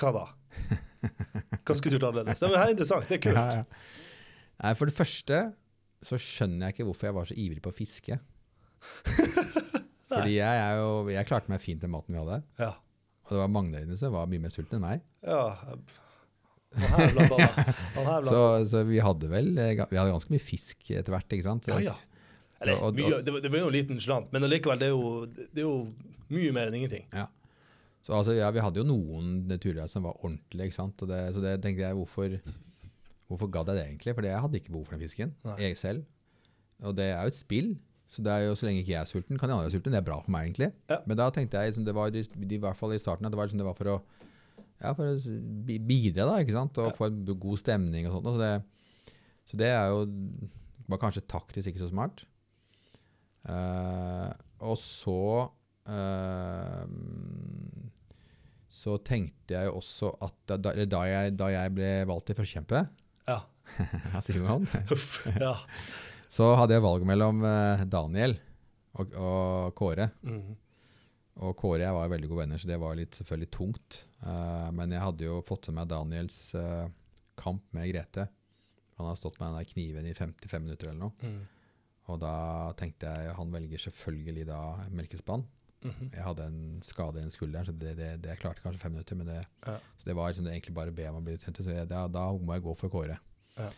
Hva da? Du gjort annerledes? Det er interessant. Det er kult. Ja, ja.
Nei, for det første så skjønner jeg ikke hvorfor jeg var så ivrig på å fiske. Fordi jeg, er jo, jeg klarte meg fint med maten vi hadde.
Ja.
Og det var mange der som var mye mer sultne enn meg.
Ja, her blant annet. Her blant
så, så vi hadde vel vi hadde ganske mye fisk etter hvert, ikke sant?
Ja, ja. Eller, mye, det, det ble jo en liten slant, men allikevel, det det er jo mye mer enn ingenting.
Ja. Så altså, ja, vi hadde jo noen turer som var ordentlige, ikke sant? Det, så det tenkte jeg, hvorfor, hvorfor gadd jeg det egentlig? For jeg hadde ikke behov for den fisken, Nei. jeg selv. Og det er jo et spill. Så det er jo, så lenge ikke jeg er sulten, kan de andre være sultne. Det er bra for meg, egentlig. Ja. Men da tenkte jeg, liksom, det var, i hvert fall i starten, at det var, liksom, det var for, å, ja, for å bidra, da, ikke sant? og ja. få en god stemning og sånt. Så det, så det er jo var kanskje taktisk ikke så smart. Uh, og så uh, Så tenkte jeg også at da, da, jeg, da jeg ble valgt til førstekjempe
Ja. Ja.
Så hadde jeg valget mellom eh, Daniel og, og Kåre.
Mm.
Og Kåre og jeg var veldig gode venner, så det var litt selvfølgelig tungt. Uh, men jeg hadde jo fått med meg Daniels uh, kamp med Grete. Han har stått med den der kniven i 55 minutter eller noe.
Mm.
Og da tenkte jeg han velger selvfølgelig da melkespann.
Mm -hmm.
Jeg hadde en skade i en skulder, så det, det, det klarte kanskje fem minutter. Men det,
ja.
Så det var liksom det egentlig bare be om å bli hentet. Så jeg, da, da, må jeg gå for Kåre.
Ja.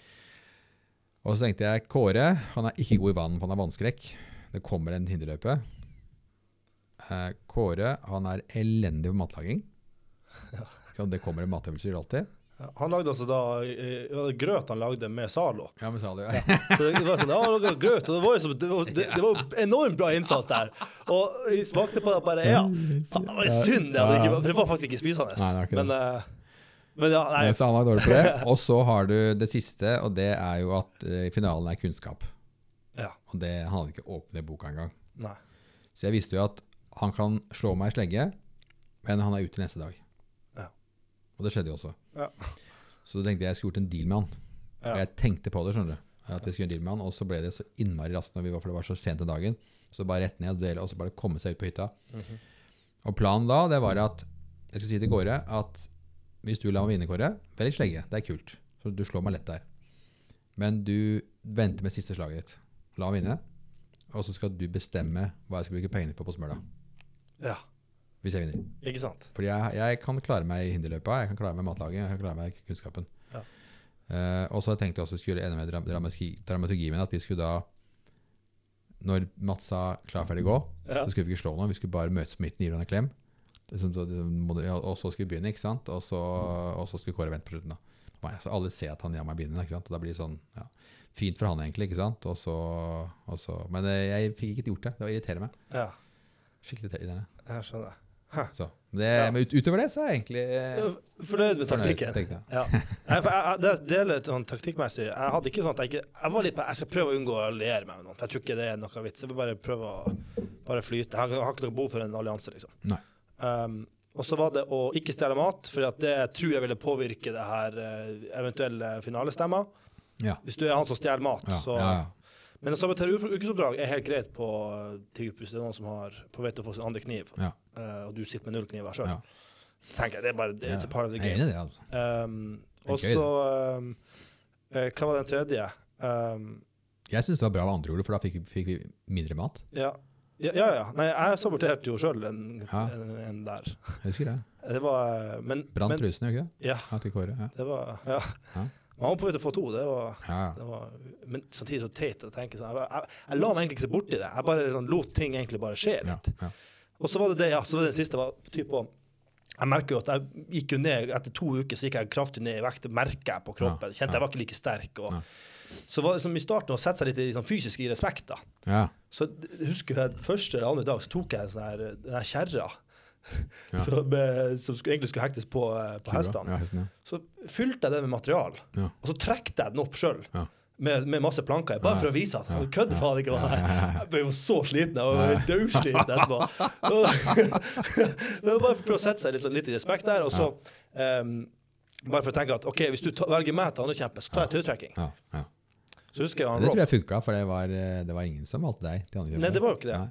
Og så tenkte jeg Kåre han er ikke god i vann, for han har vannskrekk. Det kommer en hinderløype. Eh, Kåre han er elendig på matlaging.
Ja.
Det kommer en matøvelser alltid.
Ja, han lagde altså da grøt han lagde med Zalo.
Ja, med Zalo,
ja. Så det var sånn, ja, han lagde grøt, og det var, liksom, det, var, det, det var enormt bra innsats der. Og vi smakte på det bare Ja, faen, det var synd det, ikke, for det var faktisk ikke spisende.
Nei, det var
men, det. men ja, nei.
Så han var dårlig på det. Og så har du det siste, og det er jo at uh, finalen er kunnskap.
Ja.
Og det, han hadde ikke åpnet boka engang.
Nei.
Så jeg visste jo at han kan slå meg i slegge, men han er ute neste dag.
Ja.
Og det skjedde jo også.
Ja.
Så tenkte jeg jeg skulle gjort en deal med han.
Ja.
Og jeg tenkte på det, skjønner du. At jeg skulle gjøre en deal med han, Og så ble det så innmari raskt når vi var, for det var så sent den dagen. Så bare rett ned og dele, og så bare komme seg ut på hytta.
Mm -hmm.
Og planen da, det var at jeg skulle si til Kåre at hvis du lar meg vinne, Kåre, velg slegge. Det er kult. Så du slår meg lett der. Men du venter med siste slaget ditt. La meg vinne. Og så skal du bestemme hva jeg skal bruke pengene på på smøla.
Ja.
Hvis jeg vinner.
Ikke sant?
Fordi jeg, jeg kan klare meg i hinderløypa, jeg kan klare meg matlaging, jeg kan klare meg kunnskapen.
Ja.
Uh, og så tenkte jeg også skulle ende med dramaturgi, dramaturgien min, at vi skulle da Når Mats sa 'klar, ferdig, gå',
Ja.
så skulle vi ikke slå noe. Vi skulle bare møtes på midten, gi hverandre en klem. Liksom, så, liksom, og så skulle vi begynne, ikke sant? Og så, og så skulle Kåre vente på slutten. da. Så alle ser at han gir meg begynne. ikke sant? Og da blir det sånn, ja, Fint for han, egentlig. ikke sant? Og så, og så, men eh, jeg fikk ikke gjort det. Det irriterer meg.
Ja.
Skikkelig irriterende.
Jeg skjønner.
Så, det,
Ja.
Men ut, utover det så er jeg egentlig eh,
Fornøyd med taktikken?
Fornøyd.
Ja. Jeg, jeg, det, det er litt sånn taktikkmessig. Jeg hadde ikke sånn at jeg ikke Jeg var litt på Jeg skal prøve å unngå å alliere meg med noen. Jeg tror ikke det er noe vits. Jeg vil bare prøve å bare flyte. Jeg har, jeg har ikke noe behov for en allianse, liksom. Um, og så var det å ikke stjele mat, for det tror jeg ville påvirke det her eh, eventuelle finalestemmer.
Ja.
Hvis du er han som stjeler mat,
Ja,
så. Men å sabotere ukesoppdrag er helt greit på Tigupus. Det er noen som har på vei til å få sin andre kniv,
Ja.
Eh, og du sitter med null kniver sjøl.
Ja.
Tenker jeg, det er bare det it's
Ja,
part of the
Jeg er
game.
enig i det, altså.
Um, og så um, eh, Hva var den tredje? Um,
Jeg syns det var bra med andre ord, for da fikk, fikk vi mindre mat.
ja. Ja, ja, ja. Nei, jeg saboterte jo sjøl en,
Ja.
en, en der.
Jeg husker det.
Det var Men,
Brant
trusene,
trusen, ikke det?
Ja,
Ja, til Kåre. Ja.
det var Ja.
Ja.
Man til å få to. Det var,
Ja, ja.
det var Men samtidig så teit å tenke sånn. Jeg, jeg, jeg la meg egentlig ikke se borti det. Jeg bare liksom, lot ting egentlig bare skje
Ja,
litt.
ja.
Og så var det det, ja. Så var det den siste var typ jeg merker jo at jeg gikk jo ned, Etter to uker så gikk jeg kraftig ned i vekt. Det merker jeg på kroppen. Kjente jeg var ikke like sterk. Og. Så var det som i starten å sette seg litt i liksom, fysisk i respekt. da.
ja.
Så husker jeg første eller andre dag så tok jeg en sånn her, den her kjerra
Ja.
Som, som skulle, egentlig skulle hektes på, eh, på hestene.
Ja, hesten.
Så fylte jeg den med material, og så trekte jeg den opp sjøl. Med, med masse planker bare for å vise at han kødder faen ikke. Var det er. Jeg ble jo så sliten. Jeg var dødsliten etterpå. Men bare for å sette seg litt, sånn- litt i respekt der, og så um, Bare for å tenke at OK, hvis du velger meg til andrekjempe, så tar jeg tautrekking.
Ja, ja.
Så husker jeg han
Det tror jeg funka, for det var, eh, det var ingen som valgte deg. til andre
Nei, det var jo ikke det.
Nei.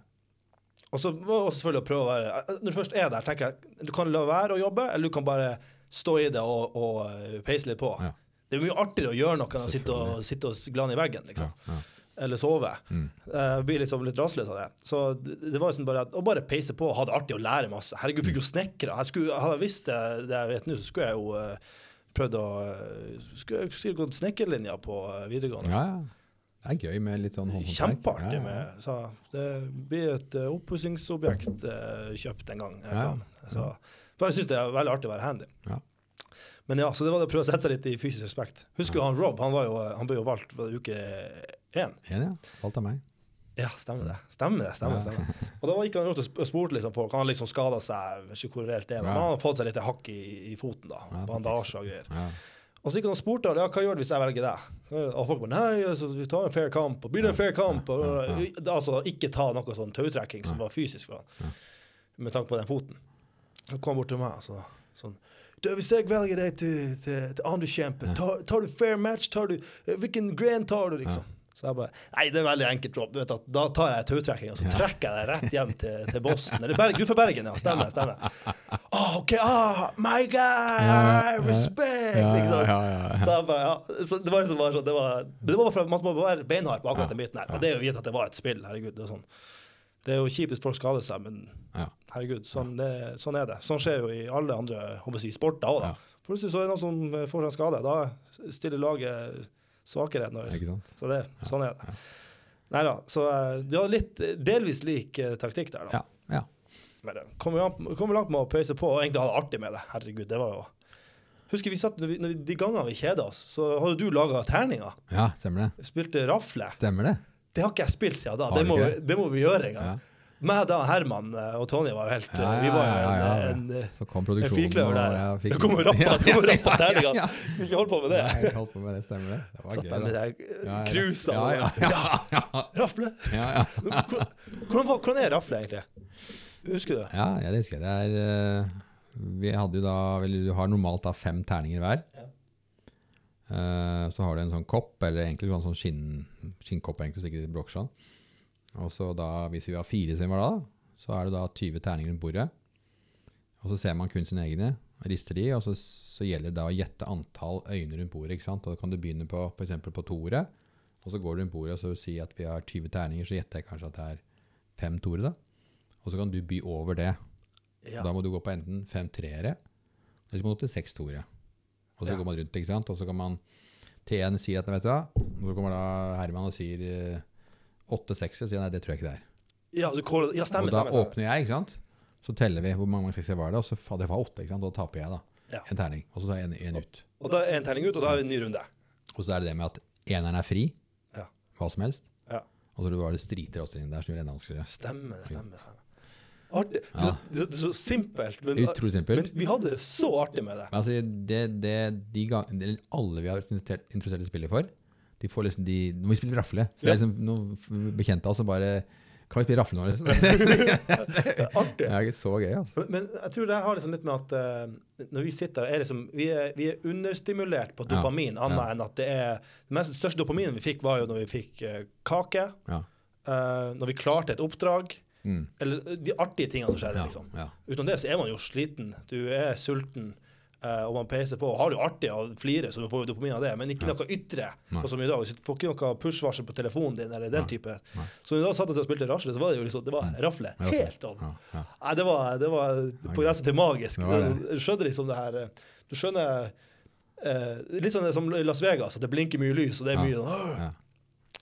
Og så må også selvfølgelig prøve å være Når du først er der, tenker jeg du kan la være å jobbe, eller du kan bare stå i det og, og eh, peise litt på.
Ja.
Det er mye artigere å gjøre noe enn å sitte og, sitte og glane i veggen, liksom.
ja.
Eller sove.
Mm.
Uh, blir liksom litt rastløs av det. Så det, det var liksom bare å bare peise på og ha det artig og lære masse. Herregud, fikk jo snekra. Hadde jeg visst det, det jeg vet nå, så skulle jeg jo uh, prøvd å uh, Skulle jeg sikkert gått snekkerlinja på videregående.
ja, ja. Det er gøy med litt sånn håndhåndverk.
Kjempeartig
Ja, ja.
med Så det blir et uh, oppussingsobjekt uh, kjøpt en gang.
Ja,
Så, for jeg syns det er veldig artig å være handy.
Ja.
Men ja, så det var det å prøve å sette seg litt i fysisk respekt. Husker jo han Rob? Han, var jo, han ble jo valgt på uke én.
Ja. Valgt av meg.
Ja, stemmer det. Stemmer det, stemmer, stemmer. Og da gikk han rundt og sp- spurte liksom folk. Han liksom skada seg, ikke hvor reelt det er, men han har fått seg litt hakk i, i foten. da, Bandasje og greier. Og så gikk han og spurte ja, hva gjør du hvis jeg velger deg. Og folk bare nei, altså, vi tar en fair kamp. Og blir det en fair kamp? Og, altså ikke ta noe sånn tautrekking som var fysisk for han, med tanke på den foten. Så kom han bort til meg og så, sånn du, Hvis jeg velger deg til, til, til andre kjempe, tar, tar du fair match? Tar du, eh, hvilken gren tar du, liksom? Så jeg bare Nei, det er veldig enkelt, Rob. Du vet at Da tar jeg tautrekkinga, så trekker jeg deg rett hjem til, til Boston. Eller Berg, du er fra Bergen, ja. Stemmer. stemmer. Oh, OK, ah, my guy, respect! Liksom. Så jeg bare, ja. Så det var liksom bare sånn, det var, det var for man må være beinhard på akkurat den biten her. Og det er jo gitt at det var et spill, herregud. Det er, sånn. Det er jo kjipt hvis folk skader seg, men
Ja.
herregud, sånn, det, sånn er det. Sånn skjer jo i alle andre si, sporter òg.
Ja.
Plutselig så er det noen som eh, får seg en skade. Da stiller laget svakere. Når, så det, sånn er det. Nei da. Så de har litt eh, delvis lik eh, taktikk der, da.
Ja. ja.
Men det kommer kommer langt med å pøse på og egentlig ha det artig med det. Herregud, det var jo Husker vi satt, når vi, når vi, De gangene vi kjeda oss, så hadde du laga terninger.
ja, stemmer det.
Spilte rafle.
Stemmer det.
Det har ikke jeg spilt siden da. Det må, vi- det må vi gjøre en gang.
Ja.
Meg, da, Herman eh, og Tonje var jo helt
Ja,
Vi var jo
ja, ja, ja.
en, en, eh,
Så kom
en
produksjonen.
der.
og jeg
Det kom rappa
Ja,
rappa
ja,
terninger.
ja, ja.
Skal ikke holde på med det.
Nei, jeg holdt på med det, stemmer det. Det var
Satt
gøy,
der med
da.
de
Ja, ja.
cruisa og
ja, ja, ja,
rafle.
ja, ja.
Hvordan, hvordan, er rafle, egentlig? Husker du det?
Ja, ja, det husker. Det er eh, Vi hadde jo da vel, Du har normalt da fem terninger hver. Eh, så har du en sånn kopp, eller egentlig en sånn skinn, skinnkopp, egentlig, så ikke det bråker sånn. Og så da, hvis vi har fire som da, så er det da 20 terninger rundt bordet. Og så ser man kun sine egne, rister de, og så, så gjelder det da å gjette antall øyne rundt bordet. ikke sant? Og da kan du begynne på for eksempel på toere, og så går du rundt bordet og så sier at vi har 20 terninger, så gjetter jeg kanskje at det er fem toere da. Og så kan du by over det.
Ja.
Da må du gå på enten fem treere, eller så må du til seks toere. Og så
Ja.
går man rundt, ikke sant? Og så kan man T1 sier at, vet du hva, så kommer da Herman og sier eh, åtte sekser, og sier nei, det tror jeg ikke det er.
Ja, så kål- ja, stemmer.
og da
stemmer,
åpner jeg, ikke sant? Så teller vi hvor mange sekser var det, og så fader det var åtte, ikke sant? Og da taper jeg da.
Ja.
En terning. Og så tar jeg en, en ut.
Og da er en terning ut, og da er det en ny runde.
Og så er det det med at eneren er fri,
Ja.
hva som helst.
Ja.
Og så var det striter også inn der, som gjør det enda vanskeligere.
Stemmer, stemmer. stemmer. Artig. Er så- så- simpelt, men,
Utrolig simpelt.
men vi hadde det så artig med det.
Altså, det, det, de gang, det, alle vi har introdusert, i spillet for, de får liksom de, vi spille rafle. Så det er liksom noen bekjente av oss som bare Kan vi spille rafle nå? Liksom?
Det artig.
Det er ikke så gøy, altså.
Men, men jeg tror det har liksom litt med at uh, når vi sitter her, er liksom, vi, er, vi er understimulert på
Ja,
dopamin, annet
ja.
enn at det er Den mest største dopaminen vi fikk, var jo når vi fikk uh, kake,
Ja.
uh, når vi klarte et oppdrag,
Mm.
eller de artige tingene som skjer.
Ja,
liksom.
ja.
Utenom det så er man jo sliten. Du er sulten, eh, og man peiser på. Har det jo artig og flirer, så du får jo dopamin av det, men ikke
Ja.
noe ytre.
Nei.
Og som i dag, Du får ikke noe push-varsel på telefonen din, eller den
Nei.
type.
Nei.
Så da satt oss og spilte rasle, så var det jo liksom Det var rafle.
Ja,
Helt.
Ja, ja.
Nei, det var, det var på grensen til magisk. Du skjønner liksom det her eh, Du skjønner eh, Litt sånn som Las Vegas, at det blinker mye lys, og det er mye sånn
Ja.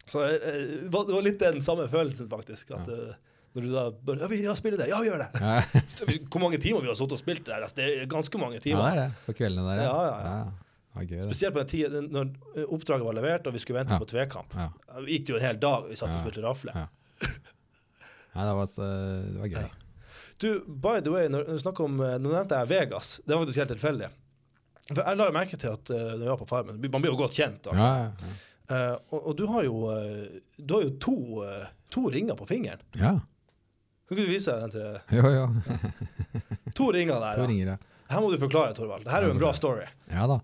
Så eh, det var litt den samme følelsen, faktisk. At eh, når du da bare Ja, vi ja, spiller det. Ja, gjør det.
Ja.
Så Hvor mange timer vi har sittet og spilt der? Altså, det er ganske mange timer.
ja, det er det. På kveldene der,
Ja, ja, ja.
Gøy.
Spesielt på den tiden når eh, oppdraget var levert og vi skulle vente på tvekamp.
Ja.
Gikk det jo en hel dag vi satt og spilte rafle.
Ja. Det var, det var gøy.
Du, by the way, når når om eh, Nå nevnte jeg Vegas. Det var faktisk helt tilfeldig. For jeg la merke til at uh, når jeg var på Farmen Man blir jo godt kjent. da.
Ja, ja, ja.
Eh, og, og du har jo, eh, du har jo to, eh, to ringer på fingeren.
ja.
Kan ikke du vise den til
Jo, jo.
To ringer der.
To
Ja.
ringer, ja.
Her må du forklare, Torvald. Det her er jo en bra story.
Ja da.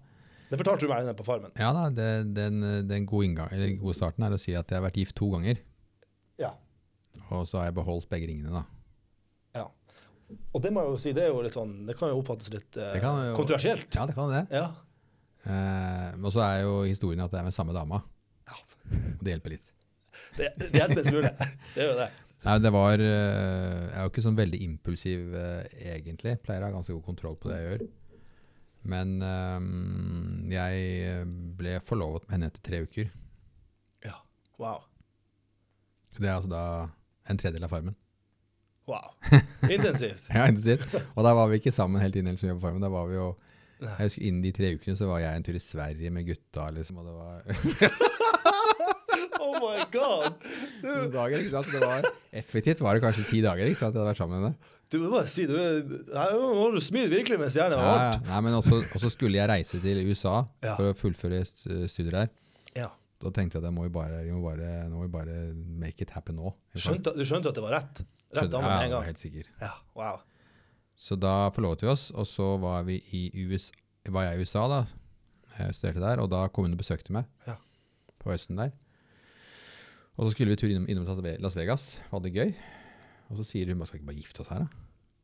Det fortalte du meg inne på Farmen.
Ja da, det, den, den gode, inngang, eller gode starten er å si at jeg har vært gift to ganger.
Ja.
Og så har jeg beholdt begge ringene, da.
ja. Og det må jeg jo si, det er jo litt sånn Det kan jo oppfattes litt eh,
jo-
kontroversielt.
Ja, det kan det.
Ja.
Eh, og så er jo historien at det er med samme dama.
Ja.
Og det hjelper litt.
Det, det hjelper en smule. Det gjør det.
Nei, det var eh, Jeg er jo ikke sånn veldig impulsiv egentlig. egentlig. Pleier å ha ganske god kontroll på det jeg gjør. Men um, jeg ble forlovet med henne etter tre uker.
Ja. Wow.
Det er altså da en tredjedel av farmen.
Wow. Intensivt.
Ja, intensivt. Og da var vi ikke sammen helt inn som så på farmen. Da var vi jo jeg husker Innen de tre ukene så var jeg en tur i Sverige med gutta. liksom, og det var
Oh my god!
Noen dager, ikke sant? Så det var Effektivt var det kanskje ti dager ikke sant? jeg hadde vært sammen med henne.
Du må bare si, du, du smide virkelig mens jernet var
Ja, ja.
så
Nei, men også, også skulle jeg reise til USA
Ja.
for å fullføre st- studier der.
Ja.
Da tenkte jeg at jeg må bare, vi må bare, må vi bare make it happen nå.
Skjønte, du skjønte at det var rett? Rett
Skjønte- ja, jeg var helt sikker.
Ja, wow.
Så da forlovet vi oss, og så var, vi i USA, var jeg i USA da. Jeg studerte der, og da kom hun og besøkte meg
Ja.
på høsten der. Og så skulle vi tur innom, innom Las Vegas, hadde det gøy. Og så sier hun, skal vi ikke bare gifte oss her da?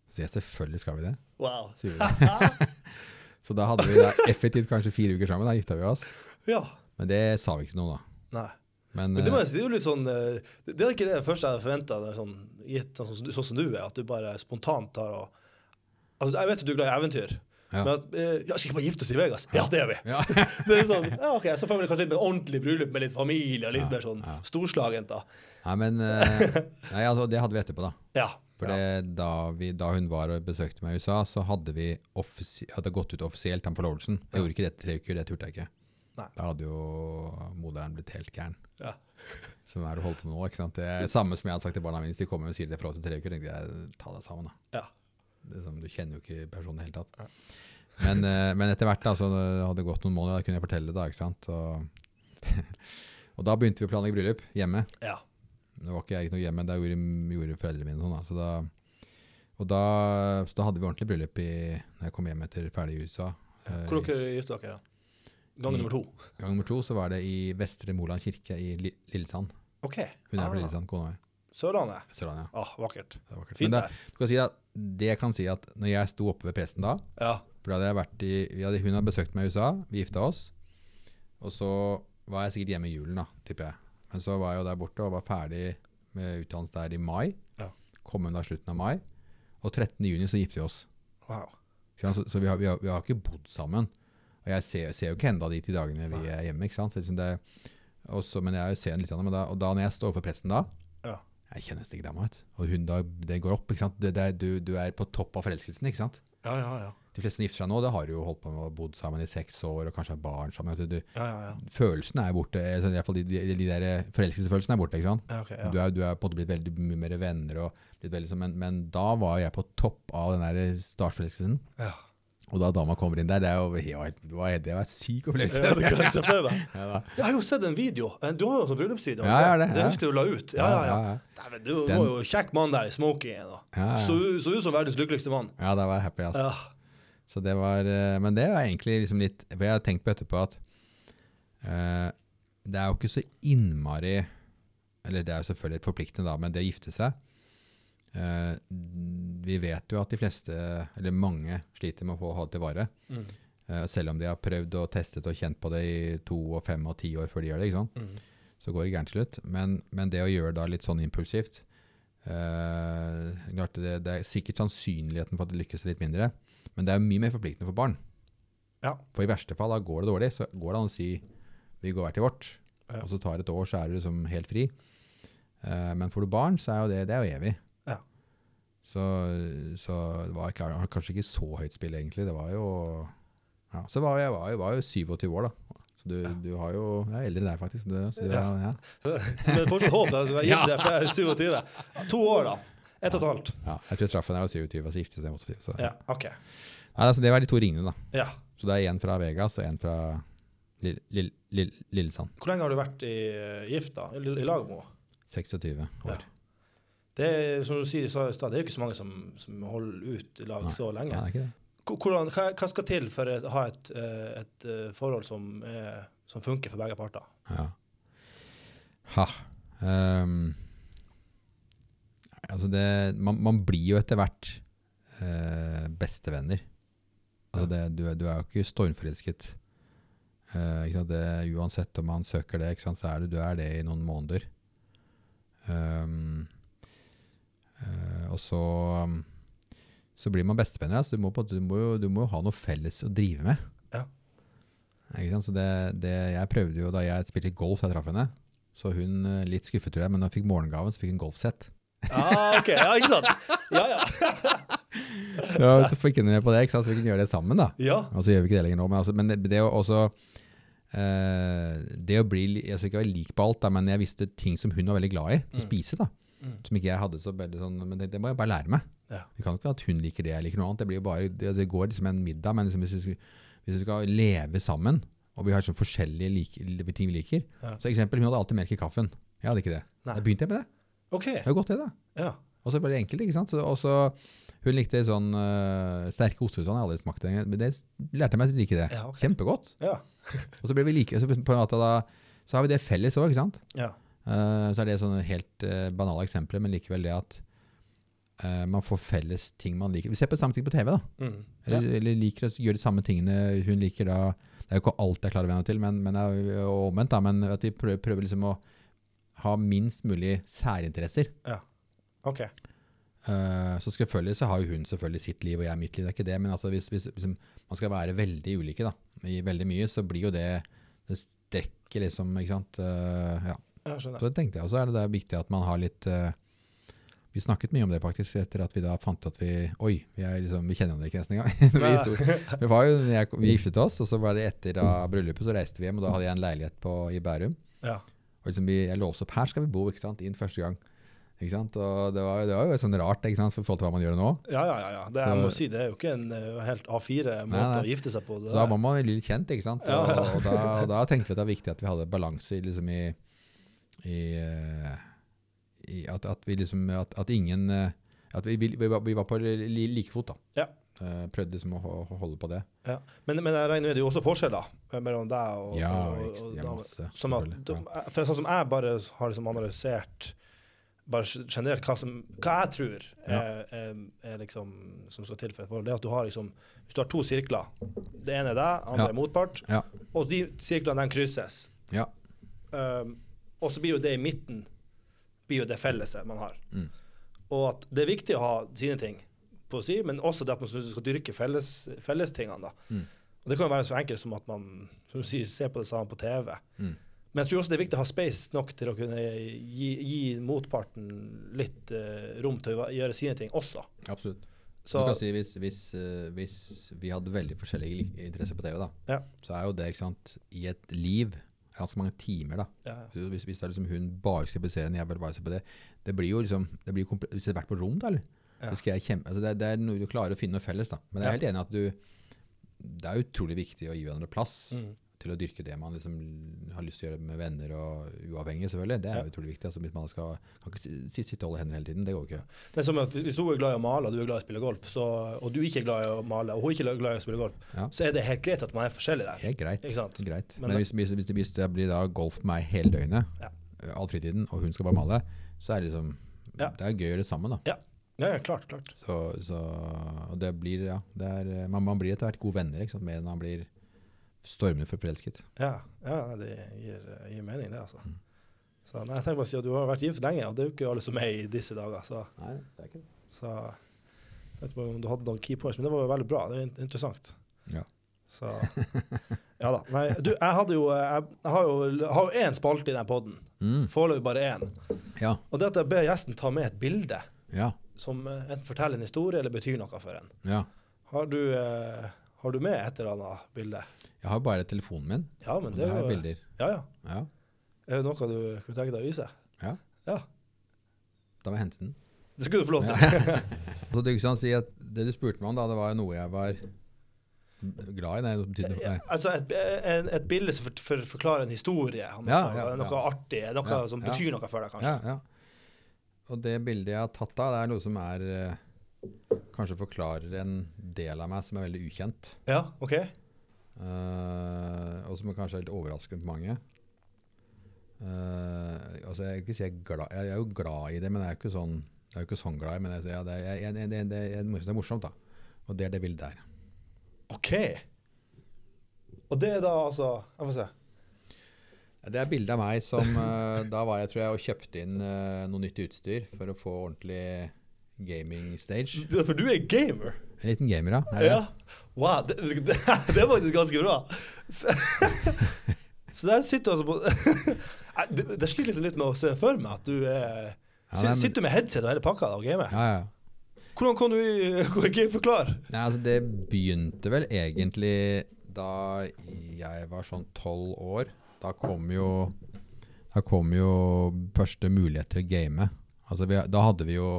Så jeg, selvfølgelig skal vi det.
Wow.
Så, det. så da hadde vi da effektivt kanskje fire uker sammen, da gifta vi oss.
Ja.
Men det sa vi ikke noe da.
Nei.
Men,
Men det, må
eh,
jeg si, det er jo litt sånn eh, Det er ikke det første jeg hadde forventa, sånn, sånn, som sånn som du er, at du bare spontant tar og Altså, jeg vet at du er glad i eventyr,
Ja.
men at eh, Ja, skal ikke bare gifte oss i Vegas? Ja, det gjør vi!
ja.
Det sånn, ja, ok, Så får vi kanskje litt mer ordentlig bryllup med litt familie og litt mer sånn
ja.
storslagent, da.
Nei, men eh, nei, altså, det hadde vi etterpå, da.
Ja.
For da, da hun var og besøkte meg i USA, så hadde vi hadde gått ut offisielt om forlovelsen. Jeg gjorde ikke det tre uker, det turte jeg ikke.
Nei.
Da hadde jo moderen blitt helt gæren.
Ja.
Som er det du holder på med nå. ikke sant? Det er samme som jeg hadde sagt til barna mine hvis de kommer og sier det i forhold til tre uker. tenkte jeg, ta deg sammen da.
Ja.
Det er du kjenner jo ikke personen i det hele tatt. Men, eh, men etter hvert da, så det gått noen måneder, da kunne jeg fortelle det da, ikke sant? Og, og da begynte vi å planlegge bryllup hjemme.
ja.
Det var ikke jeg ikke noe hjemme, da gjorde, gjorde foreldrene mine sånn. Da. Så, da, og da, så da hadde vi ordentlig bryllup i, når jeg kom hjem etter ferdig i USA. Eh,
Hvor dere gifta dere? Gang nummer to?
Gang nummer to så var det i Vestre Moland kirke i Lillesand.
OK.
Hun er fra
Ah,
Lillesand, kona mi.
Sørlandet.
Sørlandet, ja.
Ah, vakkert.
Det var vakkert.
Fint
Men det,
der.
du kan si at, det jeg kan si at når jeg sto oppe ved presten da,
Ja.
for da hadde jeg vært i, hadde, hun hadde besøkt meg i USA, vi gifta oss, og så var jeg sikkert hjemme i julen da, tipper jeg. Men så var jeg jo der borte og var ferdig med utdannelse der i mai.
Ja.
Kom hjem da slutten av mai. Og 13. juni så gifter vi oss.
Wow.
Så, så vi, har, vi, har, vi har ikke bodd sammen. Og jeg ser, ser jo ikke enda de ti dagene vi er hjemme. ikke sant? Så liksom det, også, men jeg ser litt. Men da, og da når jeg står på presten da. Jeg kjenner nesten ikke dama. vet. Og hun da, det går opp. ikke sant? Du, det, du, du er på topp av forelskelsen. ikke sant?
Ja, ja, ja.
De fleste som gifter seg nå, det har jo holdt på med å bodd sammen i seks år og kanskje har barn sammen. Du,
ja, ja, ja.
Følelsen er borte. eh, sånn, i hvert fall de, de, de der forelskelsesfølelsene er borte. ikke sant?
ja, ok, ja.
Du, er, du er på en måte blitt veldig mye mer venner, og blitt veldig, sånn, men, men da var jeg på topp av den der startforelskelsen.
ja.
Og da dama kommer inn der, det, jo, det var, det var en syk opplevelse.
Ja, det kan jeg se for meg. Jeg har jo sett en video. Du har jo en sånn bryllupsvideo.
Ja, ja, det, ja.
husker du la ut. Ja, ja, ja. Dæven, du
Den-
var jo kjekk mann der i smokingen.
Ja, ja.
Så, så ut som verdens lykkeligste mann.
ja, da var jeg happy. Altså.
Ja.
Så det var, eh, men det var egentlig liksom litt For jeg har tenkt på etterpå at uh, det er jo ikke så innmari Eller det er jo selvfølgelig forpliktende, da, men det å gifte seg Vi vet jo at de fleste, eller mange, sliter med å få ha det til vare.
Mm.
Eh, selv om de har prøvd og testet og kjent på det i to og fem og ti år før de gjør det. ikke sant?
Mm.
Så går det gærent til slutt. Men, men det å gjøre da litt sånn impulsivt eh, det, det er sikkert sannsynligheten for at det lykkes litt mindre, men det er mye mer forpliktende for barn.
Ja.
For i verste fall, da går det dårlig, så går det an å si vi går hver til vårt.
Ja.
Og så tar det et år, så er du liksom helt fri. Eh, men får du barn, så er jo det, det er jo evig.
Ja.
Så, så det var ikke, kanskje ikke så høyt spill, egentlig. Det var jo ja, Så var jeg, var, jeg var jo 27 år, da. Så du, du har jo Jeg er eldre enn deg, faktisk. Du, så du,
Ja.
ja.
Så, så det er fortsatt håp. at jeg jeg gifte deg fra jeg er 27. To år, da. Ett og et halvt.
Ja, jeg tror straffen er å 27, og giftet gifte seg 28. Så.
Ja, OK.
Nei, altså, det var de to ringene, da.
Ja.
Så det er én fra Vegas og én fra Lill- Lille, Lille, Lillesand.
Hvor lenge har du vært i, eh, gift, da? I, i lag med henne?
26 år.
Det er, som du sier i stad, det er jo ikke så mange som, som holder ut lag
Nei.
så lenge.
det.
Hvordan, hva, hva skal til for å ha et, eh, et eh, forhold som, er, som funker for begge parter?
Ja. Ha. Um, altså det, man, man blir jo etter hvert uh, bestevenner. Altså det, du, du er jo ikke stormforelsket. Uh, ikke? Det, uansett om man søker det, så er det, du er det i noen måneder. Ehm, eh, og så, um, så blir man bestevenner. Altså du, må, på, du, må jo, du må jo ha noe felles å drive med.
Ja.
Ikke sant? Så det, det, jeg prøvde jo da jeg spilte golf, jeg traff henne. Så hun eh, litt skuffet, tror jeg, men da hun fikk morgengaven, så fikk hun golfsett.
Ah, OK. Ja, ikke sant? Ja, ja.
Ja, så fikk hun med på det, ikke sant? så vi kunne gjøre det sammen. da.
Ja.
Og så gjør vi ikke det lenger nå. Men, altså, men det, det å også eh, Det å bli Jeg skal ikke være lik på alt, da, men jeg visste ting som hun var veldig glad i å
Mm.
spise. da.
Mm.
Som ikke jeg hadde så veldig sånn Men det, det må jeg bare lære meg.
Ja.
Vi kan ikke at hun liker det, jeg liker noe annet. Det, blir jo bare, det, det går liksom en middag, men liksom hvis, vi skal, hvis vi skal leve sammen, og vi har sånn forskjellige like, ting vi liker
Ja.
Så eksempel, hun hadde alltid melk i kaffen. Jeg hadde ikke det.
Nei.
Da begynte jeg med det.
OK.
Det var godt, det, da.
Ja.
Og så ble det enkelt, ikke sant. Så, og så, hun likte sånn øh, sterke oster sånn, jeg hadde aldri smakt det. Men det lærte jeg meg å like det.
Ja, ok.
Kjempegodt.
Ja.
Og så ble vi like, så på en måte da, så har vi det felles òg, ikke sant.
ja.
Eh, så er det sånne helt eh, banale eksempler, men likevel det at eh, man får felles ting man liker. Vi ser på samme ting på TV, da.
Mm.
Eller, eller liker å gjøre de samme tingene hun liker da. Det er jo ikke alt jeg klarer å venne meg til, men, men og omvendt, da. Men at vi prøver, prøver liksom å ha minst mulig særinteresser.
OK.
Uh, så selvfølgelig så har jo hun selvfølgelig sitt liv, og jeg mitt liv. Det er ikke det, men altså hvis, hvis, hvis man skal være veldig ulike da, i veldig mye, så blir jo det Det strekker liksom, ikke sant. Uh, ja. Så det tenkte jeg. Og så er det, det er viktig at man har litt uh, Vi snakket mye om det faktisk etter at vi da fant at vi Oi, vi, er liksom, vi kjenner hverandre ikke nesten engang. vi, vi, var jo, jeg, vi giftet oss, og så var det etter da bryllupet, så reiste vi hjem, og da hadde jeg en leilighet på, i Bærum.
Ja.
Og liksom vi, jeg låste opp her skal vi bo, ikke sant, inn første gang. Ikke sant? Og det var, det var jo sånn rart ikke sant, for forhold til hva man gjør nå.
Ja, ja, ja. ja. Det,
Så-
jeg må si, det er jo ikke en eh, helt A4-måte
Nei, nei.
å gifte seg på.
Så da var man litt kjent, ikke sant?
Ja,
Og,
ja.
og, da, og da tenkte vi at det var viktig at vi hadde balanse liksom i, i, eh, i at, at vi liksom at, at ingen eh, At vi, vi, vi, var, på like fot, da.
Ja.
Eh, prøvde liksom å, ho- holde på det.
Ja. Men, men jeg regner med det er jo også forskjeller mellom deg og,
Ja,
og,
ekst-
og
ja, masse,
Som at,
selvfølgelig,
for sånn som jeg bare har liksom analysert bare generelt hva, som, hva jeg tror
Ja.
er, er, er liksom som skal til for et forhold, det er at du har liksom Hvis du har to sirkler, det ene er deg, andre
Ja.
er motpart,
Ja.
og de sirklene den krysses.
Ja.
Um, og så blir jo det i midten blir jo det felleset man har.
Mm.
Og at det er viktig å ha sine ting på si, men også det at man skal dyrke felles, fellestingene. da.
Mm.
Og Det kan jo være så enkelt som at man som du sier, ser på det samme på TV.
Mm.
Men jeg tror også det er viktig å ha space nok til å kunne gi, gi motparten litt uh, rom til å gjøre sine ting også.
Absolutt.
Så,
du kan si hvis, hvis, uh, hvis vi hadde veldig forskjellige interesser på TV, da,
Ja.
så er jo det sant, i et liv ganske mange timer. da.
ja.
Hvis, hvis det er liksom hun bare skal se på serien, jeg bare, bare se på det, det blir jo liksom, det blir Hvis det er vært på rom, da, eller?
Ja.
Så skal jeg kjempe, altså det, det er noe du klarer å finne noe felles, da. Men jeg er
Ja.
helt enig at du Det er utrolig viktig å gi hverandre plass
Mm.
Til å dyrke det man liksom har lyst til å gjøre med venner og uavhengig, selvfølgelig. Det er
Ja.
utrolig viktig. altså Hvis man skal, kan ikke si- si- sitte og holde hender hele tiden. Det går ikke.
Det er som at Hvis hun er glad i å male, og du er glad i å spille golf, så, og du ikke er glad i å male, og hun ikke er glad i å spille golf,
Ja.
så er det helt greit at man er forskjellig der.
Helt greit. Greit.
Men
Men, hvis, hvis, hvis, hvis det blir da golf med meg hele døgnet,
Ja.
all fritiden, og hun skal bare male, så er det liksom
Ja.
Det er gøy å gjøre det sammen, da.
Ja, ja klart. klart.
Så, så og det blir, ja det er, man, man blir etter hvert gode venner ikke sant? mer enn man blir stormende for forelsket.
Ja, ja det gir, gir mening, det, altså.
Mm.
Så nei, jeg tenker bare å si at Du har vært gift lenge, og det er jo ikke alle som er i disse dager. Så,
Nei, det er ikke det.
så jeg vet ikke om du hadde noen key points, men det var jo veldig bra. Det er in- interessant.
Ja.
Så Ja da. Nei, du, jeg hadde jo Jeg, jeg har jo én spalte i den poden.
Mm.
Foreløpig bare én.
Ja,
Og det at jeg ber gjesten ta med et bilde
ja,
som eh, enten forteller en historie eller betyr noe for en.
ja.
Har du, eh, har du med et eller annet bilde?
Jeg har bare telefonen min,
Ja, men det
det
er
har
jo
bilder.
Ja, ja.
Ja,
Er det noe du kunne tenke deg å vise?
Ja.
ja.
da må jeg hente den.
Det skulle du få lov til.
Så du kan si at Det du spurte meg om, da, det var noe jeg var glad i? Nei, det noe.
Altså et, en, et bilde som for, for, forklarer en historie, noe,
Ja, ja,
noe
ja.
artig, noe som betyr noe for deg, kanskje.
Ja, ja. Og det bildet jeg har tatt da, det er noe som er eh, Kanskje forklarer en del av meg som er veldig ukjent.
Ja, OK?
Eh, og som kanskje er litt overraskende på mange. Uh, altså jeg, si jeg, glad, jeg er jo glad i det, men jeg er ikke sånn, jeg er ikke sånn glad i men ja, det, er, det, jeg det er morsomt. da. Og det er det bildet der.
OK. Og det er da altså Jeg får se.
Det er bilde av meg som uh, Da var jeg tror jeg og kjøpte inn uh, noe nytt utstyr for å få ordentlig gaming stage.
For du er gamer?
En liten gamer, da, det?
Ja. Wow, det, det, det er faktisk ganske bra. Så der sitter du altså på det, det sliter liksom litt med å se for meg at du er
Ja, nei, men-
Sitter du med headset og hele pakka og gamer?
Ja, ja.
Hvordan kan du ikke forklare?
Nei, altså det begynte vel egentlig da jeg var sånn tolv år. Da kom jo Da kom jo første mulighet til å game. Altså vi, da hadde vi jo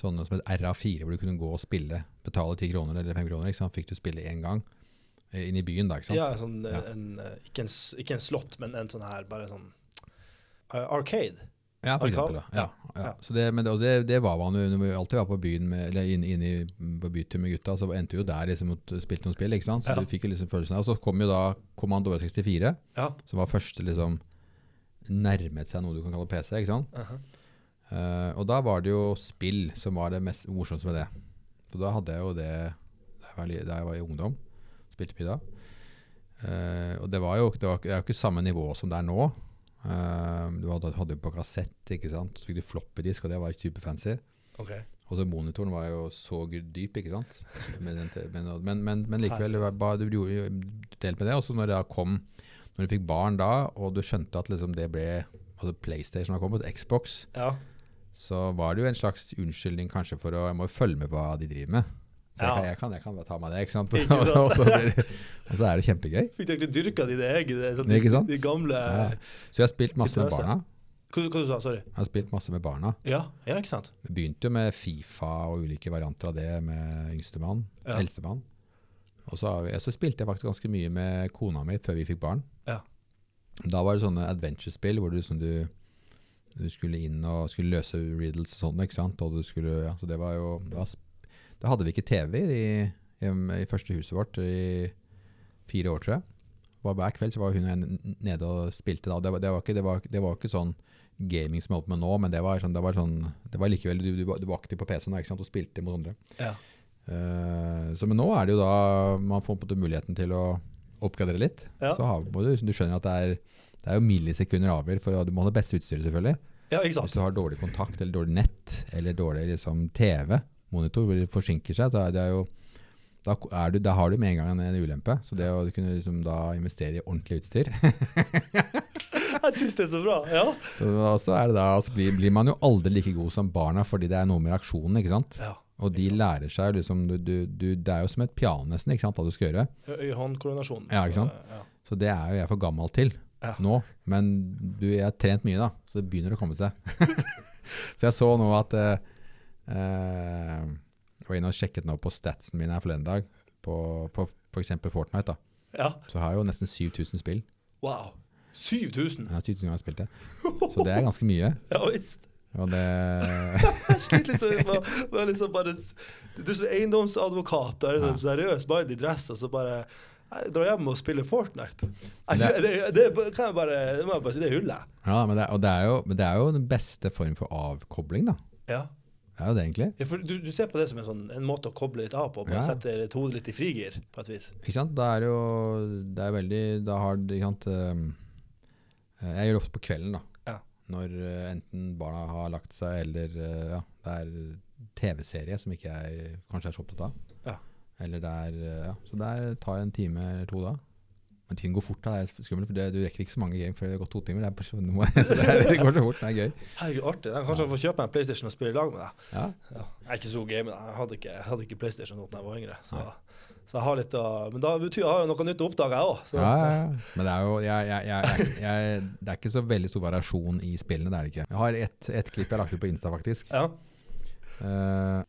sånne som et RA4, hvor du kunne gå og spille. Betale ti kroner eller fem kroner. liksom. Fikk du spille én gang. eh, Inn i byen, da. ikke sant?
Ja, sånn,
Ja.
En, eh, ikke, en, ikke en slott, men en sånn her, bare sånn uh, Arcade.
Ja, for eksempel. Da. Ja, ja.
Ja.
Så det, men det, det, det var man jo når vi alltid var på byen med, eller inne inn i, på bytur med gutta, så endte vi jo der liksom og spilte noen spill. ikke sant? Så
Ja.
du fikk jo liksom følelsen av Og så kom jo da Commandore 64,
Ja.
som var første liksom nærmet seg noe du kan kalle PC. ikke sant?
Uh
-huh. uh, og da var det jo spill som var det mest morsomste med det. Så da hadde jeg jo det da jeg var, i ungdom. Spilte mye da. Uh, og det var jo det, var, det er jo ikke samme nivå som det er nå. Uh, du hadde, hadde jo på kassett, ikke sant. Så fikk du floppy-disk, og det var superfancy.
Okay.
Og så monitoren var jo så dyp, ikke sant. Men, men, men, men, likevel, bare, du gjorde jo delt med det. Og så når det da kom Når du fikk barn da, og du skjønte at liksom det ble altså PlayStation har kommet, Xbox,
Ja.
Så var det jo en slags unnskyldning kanskje for å Jeg må jo følge med på hva de driver med. Så
Ja.
jeg, kan, jeg, kan, jeg kan bare ta meg det, ikke sant.
Ikke sant?
og, så det, og så er det kjempegøy.
Fikk du egentlig dyrka dine egne sånn,
Ikke sant?
De gamle
Ja. Så jeg har spilt masse med barna.
Hva, hva du sa Sorry.
Jeg har spilt masse med barna.
Ja, ja, ikke sant?
Jeg begynte jo med Fifa og ulike varianter av det med yngstemann,
Ja.
eldstemann. Og så, så spilte jeg faktisk ganske mye med kona mi før vi fikk barn.
Ja.
Da var det sånne adventure-spill hvor du, som du, du skulle inn og skulle løse riddles og sånn, ikke sant? Og du skulle, ja, så det var jo det var, Da hadde vi ikke TV i, i, i første huset vårt i fire år, tror jeg. Var hver kveld så var hun nede og spilte da. Det var, det var, ikke, det var, det var ikke sånn gaming som jeg holdt på med nå, men det var, sånn, det var, sånn, det var likevel Du, du, du var aktiv på PC-en ikke sant? og spilte mot andre.
Ja.
Uh, så, men nå er det jo da man får på muligheten til å oppgradere litt.
Ja.
Så har, du, du skjønner at det er, det er jo millisekunder avgjør, for du må ha det beste utstyret selvfølgelig.
ja,
Hvis du har dårlig kontakt eller dårlig nett eller dårlig liksom, TV, monitor, hvor det forsinker seg, da, er jo, da, er du, da har du med en gang en, ulempe. Så det å kunne liksom, da investere i ordentlig utstyr
Jeg syns det er så bra. Ja.
Så, også er det da, altså, blir, blir man jo aldri like god som barna fordi det er noe med reaksjonen. ikke sant?
ja.
Og de lærer seg liksom du, du, du, Det er jo som et piano nesten, ikke sant, hva du skal gjøre.
Øye-hånd-koordinasjon.
Ja, ikke sant?
Ja.
Så det er jo jeg for gammel til
Ja.
nå. Men du, jeg har trent mye, da, så det begynner å komme seg. så jeg så nå at eh, eh, Jeg var inne og sjekket nå på statsen min her forleden dag, på, på f.eks. Fortnite. da.
ja.
Så har jeg jo nesten 7000 spill.
Wow. 7000!
Ja, 7000 ganger spilt det. Så det er ganske mye.
Ja visst.
Og det
Jeg sliter litt sånn med, med liksom bare Du er som eiendomsadvokat, og er sånn seriøs mann i dress, og så bare jeg drar hjem og spiller Fortnite.
Det-
det, det, det kan jeg bare Det må jeg bare si, det er hullet.
Ja, men det, og det er, jo, det er jo den beste form for avkobling, da.
Ja.
Det er jo det, egentlig.
Ja, for du, du ser på det som en, sånn, en måte å koble litt av på. Bare
Ja.
setter et hode litt i frigir, på et vis.
Ikke sant? Da er det jo Det er veldig Da har ikke sant eh, Jeg gjør det ofte på kvelden, da.
Ja.
Når eh, enten barna har lagt seg, eller eh, ja, det er TV-serie som ikke jeg kanskje er så opptatt av. Eller det er eh, Ja, så der tar jeg en time eller to da. Men tiden går fort, da. Det er skummelt, for det, du rekker ikke så mange game før det har gått to timer. Det er så, det, det går så fort. Det er gøy.
Herregud, artig. Jeg kan kanskje få kjøpe meg en PlayStation og spille i lag med deg.
Ja.
Ja. Jeg er ikke så gamer. Jeg hadde ikke, jeg hadde ikke PlayStation da jeg var yngre. Så,
Nei.
så jeg har litt å Men da betyr jeg har jo noe nytt å oppdage, jeg òg.
Ja, ja, ja. Men det er jo jeg, jeg, jeg, jeg, Det er ikke så veldig stor variasjon i spillene. Det er det ikke. Jeg har ett et klipp jeg har lagt ut på Insta, faktisk.
Ja.
Eh,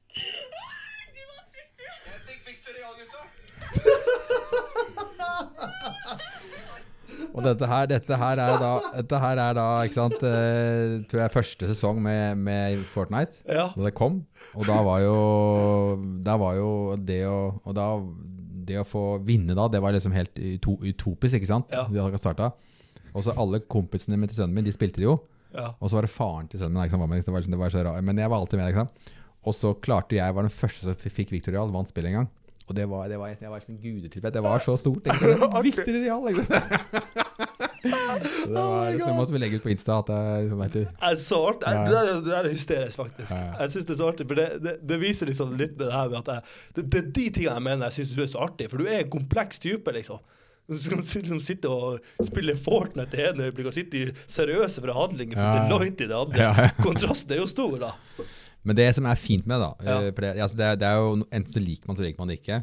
og dette her, dette her er da, dette her er da ikke sant, eh, tror jeg første sesong med, med Fortnite,
ja.
da det kom. Og da var jo, da var jo det å og da, det å få vinne da, det var liksom helt utopisk, ikke sant?
Ja.
Vi hadde startet. Og så alle kompisene mine til sønnen min, de spilte det jo.
ja.
Og så var det faren til sønnen min ikke sant, det var, liksom- det var så rart. Men jeg var alltid med. Ikke sant? Og så klarte jeg, var den første som fikk Victor Real, vant spillet en gang. Og det var, det var, jeg var sånn gudetilfett. Det var så stort. Ikke sant? Victor Real! Ikke sant? Det var, så det måtte vi legge ut på Insta. At jeg, liksom, vet du,
er så artig.
Ja.
Det, der, er- det der er hysterisk, faktisk.
Ja, ja.
Jeg synes Det er så artig, for det, det, det viser liksom litt med det her med at jeg, det, det er de tingene jeg mener jeg syns du er så artig, for du er en kompleks type, liksom. Du skal liksom sitte og spille Fortnite i ene øyeblikket og sitte i seriøse forhandlinger for
Ja.
Deloitte i det andre. Kontrasten er jo stor, da.
Men det som er fint med da
Ja.
eh, det, altså det, er, jo Enten så liker man, så liker man det ikke.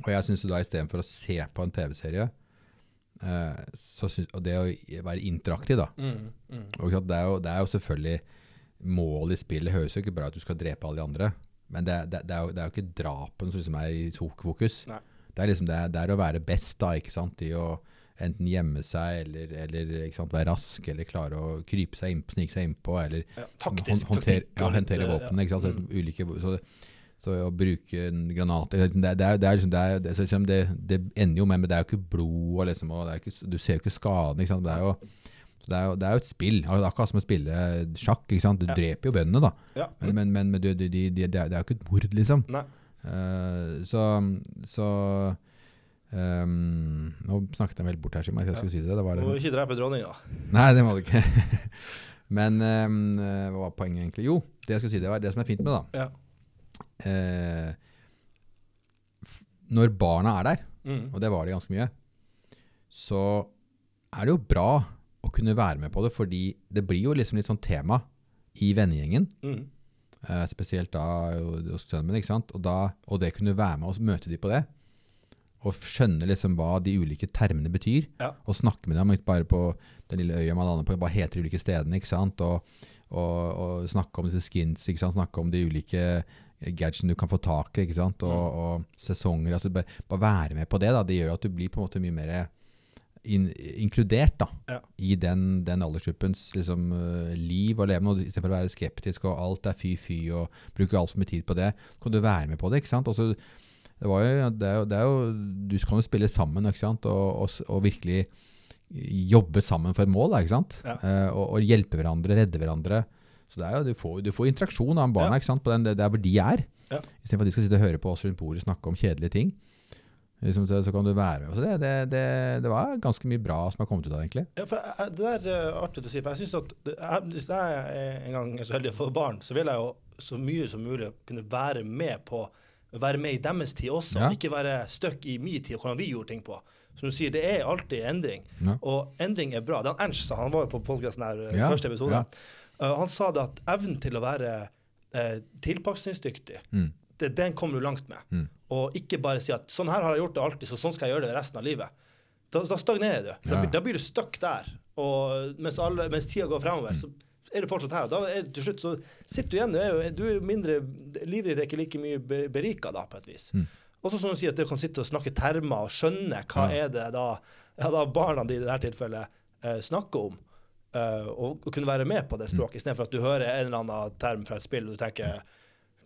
Og jeg syns istedenfor å se på en TV-serie eh, så syns- Og det å være interaktiv, da.
Mm, mm.
Det, er jo, det er jo selvfølgelig Målet i spillet høres jo ikke bra ut at du skal drepe alle de andre. Men det, det, det, er, jo, det er jo ikke drapen som liksom er i fokus.
Nei.
Det er liksom det, er- å være best, da. ikke sant? I å enten gjemme seg eller, eller sant, være rask, eller klare å krype seg innpå, snike seg innpå, eller
Ja, taktisk
håndtere, ja, håndtere
eh,
våpen.
Mm.
Ulike, så, så å bruke en granat Det, det, er, det, er liksom, det, er, det, liksom det, det ender jo med Men det er jo ikke blod, og liksom, og det ikke, du ser jo ikke skaden. ikke? Det er jo, det er jo, det er jo et spill. Det er akkurat som å spille sjakk. Du
Ja.
dreper jo bøndene, da.
Ja.
Men, men, men, men du, de, de, de, det er jo ikke et mord, liksom. Eh, så så Um, Nå snakket jeg vel bort her, Simon. Jeg skulle si det. det var,
Du må ikke drepe dronninga.
Nei, det må du ikke. Men eh, hva var poenget egentlig? Jo, det jeg skulle si, det var det som er fint med det.
Ja.
Eh, når barna er der,
Mm.
og det var det ganske mye, så er det jo bra å kunne være med på det, fordi det blir jo liksom litt sånn tema i vennegjengen.
Mm.
Eh, spesielt da hos sønnen min, ikke sant? Og, da, og det kunne være med og møte de på det. Og skjønne liksom hva de ulike termene betyr.
Ja.
Og snakke med dem ikke bare på den lille øya man lander på, bare heter de ulike stedene. ikke sant? Og, og, og snakke om disse skins, snakke om de ulike gadgetene du kan få tak i. Og,
Mm.
og sesonger. altså Bare, bare være med på det. da, Det gjør at du blir på en måte mye mer in, inkludert da,
Ja.
i den, den aldersgruppens liksom, eh, liv og levende. og Istedenfor å være skeptisk og alt er fy-fy og bruke altfor mye tid på det, kan du være med på det. ikke sant? Også, det, var jo, det, er jo, det er jo, Du kan jo spille sammen ikke sant? Og, og, og virkelig jobbe sammen for et mål. da, ikke sant?
Ja.
Eh, og, og hjelpe hverandre, redde hverandre. Så det er jo, du, får, du får interaksjon av barna
Ja.
ikke sant? på den, det, der hvor de er.
Ja.
Istedenfor at de skal sitte og høre på oss rundt bordet snakke om kjedelige ting. Liksom, så, så kan du være med. Så det, det, det, det var ganske mye bra som har kommet ut av det, egentlig.
Ja, for det der er artig å si. For jeg synes at Hvis jeg er en gang er så heldig å få barn, så vil jeg jo så mye som mulig kunne være med på være med i deres tid også.
Ja.
Ikke være stuck i min tid og hvordan vi gjorde ting på. Som du sier, det er alltid endring.
Ja.
Og endring er bra. Den Ernst sa, han var jo på podkasten her,
Ja,
første episode.
ja.
Uh, han sa det at evnen til å være eh, tilpasningsdyktig,
Mm.
det, den kommer du langt med.
Mm.
Og ikke bare si at sånn her har jeg gjort det alltid, så sånn skal jeg gjøre det resten av livet. Da, da stagnerer du. Da, da blir du stuck der. Og mens, alle, mens tida går fremover,
Mm.
så er du fortsatt her. Da er det til slutt så sitter du igjen. Du er jo, du er mindre Livet ditt er ikke like mye be- berika da, på et vis.
Mm.
Også som du sier, at du kan sitte og snakke termer og skjønne hva
Ja.
er det da, ja, da barna dine i dette tilfellet eh, snakker om. Uh, og, og kunne være med på
Mm.
det språket, istedenfor at du hører en eller annen term fra et spill og du tenker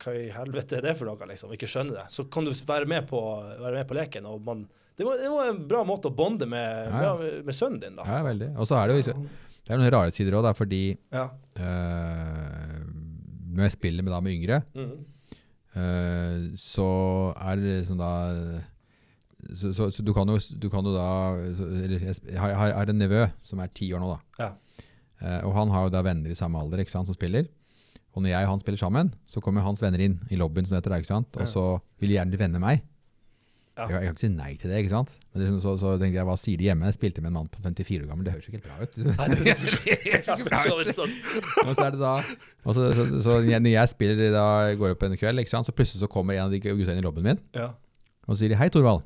hva i helvete er det for noe, liksom, ikke skjønner det. Så kan du være med på, være med på leken. og man, det, var, det var en bra måte å bonde med,
Ja,
med, med sønnen din, da.
Ja, veldig. Og så er det jo det er noen rare sider òg, fordi
Ja.
eh, når jeg spiller med, da, med yngre,
Mhm.
Eh, så er det sånn da så, så, så du, kan jo, du kan jo da eller, Jeg har, har- en nevø som er ti år nå, da.
Ja.
Uh, og han har jo da venner i samme alder ikke sant, som spiller. Og når jeg og han spiller sammen, så kommer hans venner inn i lobbyen, som heter. Ikke sant? Og så vil de gjerne vende meg.
Ja.
Jeg, jeg kan ikke si nei til det. ikke sant? Men sånn- så, så tenkte jeg, hva sier de hjemme? Jeg spilte med en mann på 54 år gammel, det høres jo ikke helt bra ut.
Nei, det for så vidt sånn.
Og så er det da og så, så, så, Når jeg spiller da går opp en kveld, ikke sant? så plutselig så kommer en av de gutta inn i lobbyen min
Ja.
og så sier de 'Hei, Thorvald'.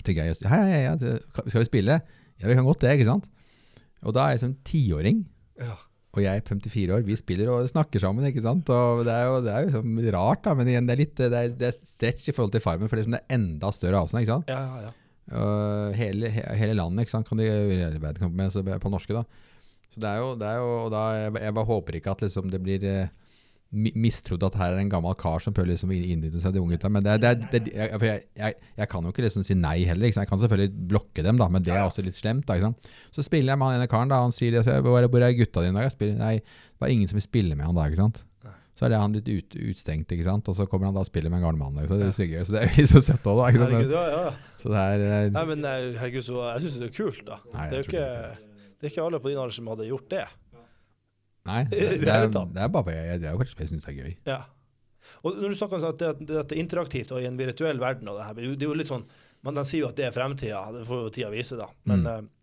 Så tenker jeg hei, hei, hei, skal vi spille? Ja, vi kan godt det, ikke sant? Og da er jeg som tiåring,
Ja.
Og jeg er 54 år. Vi spiller og snakker sammen, ikke sant? Og det er jo, det er jo sånn rart, da, men igjen, det er litt det er, det er stretch i forhold til Farmen, for det er, sånn, det er enda større avstand, ikke sant?
Ja, ja, ja.
Og hele, he- hele landet, ikke sant, kan de arbeide med på norske da. Så det er jo, det er jo og da, jeg, jeg bare håper ikke at liksom det blir mi- mistrodd at her er en gammel kar som prøver liksom å innrydde seg de unge gutta, men det, det, det, jeg, jeg, jeg, kan jo ikke liksom si nei heller, jeg kan selvfølgelig blokke dem da, men det er også litt slemt da? Så spiller jeg med han ene karen da, han sier, jeg hvor er, hvor er gutta dine da? Jeg spiller, nei, det var ingen som vil spille med han da, ikke sant? Så er det han litt ut, utstengt, ikke sant? Og så kommer han da og spiller med en gammel mann, ikke? Det er så gøy, så det er så søtt òg, da, ikke sant?
Herregud, ja, ja.
Så det er, eh,
Nei, men eh, herregud, så jeg syns det er kult, da.
Nei,
det, er ikke, det er ikke alle på din alder som hadde gjort det.
Nei, det,
det
er, det er bare jeg, det er faktisk jeg syns det er gøy.
Ja. Og når du snakker om at det, det, at er interaktivt og i en virtuell verden, og det, her, det er jo litt sånn man, De sier jo at det er fremtida, det får jo tida vise, da. Men
Mm.
eh,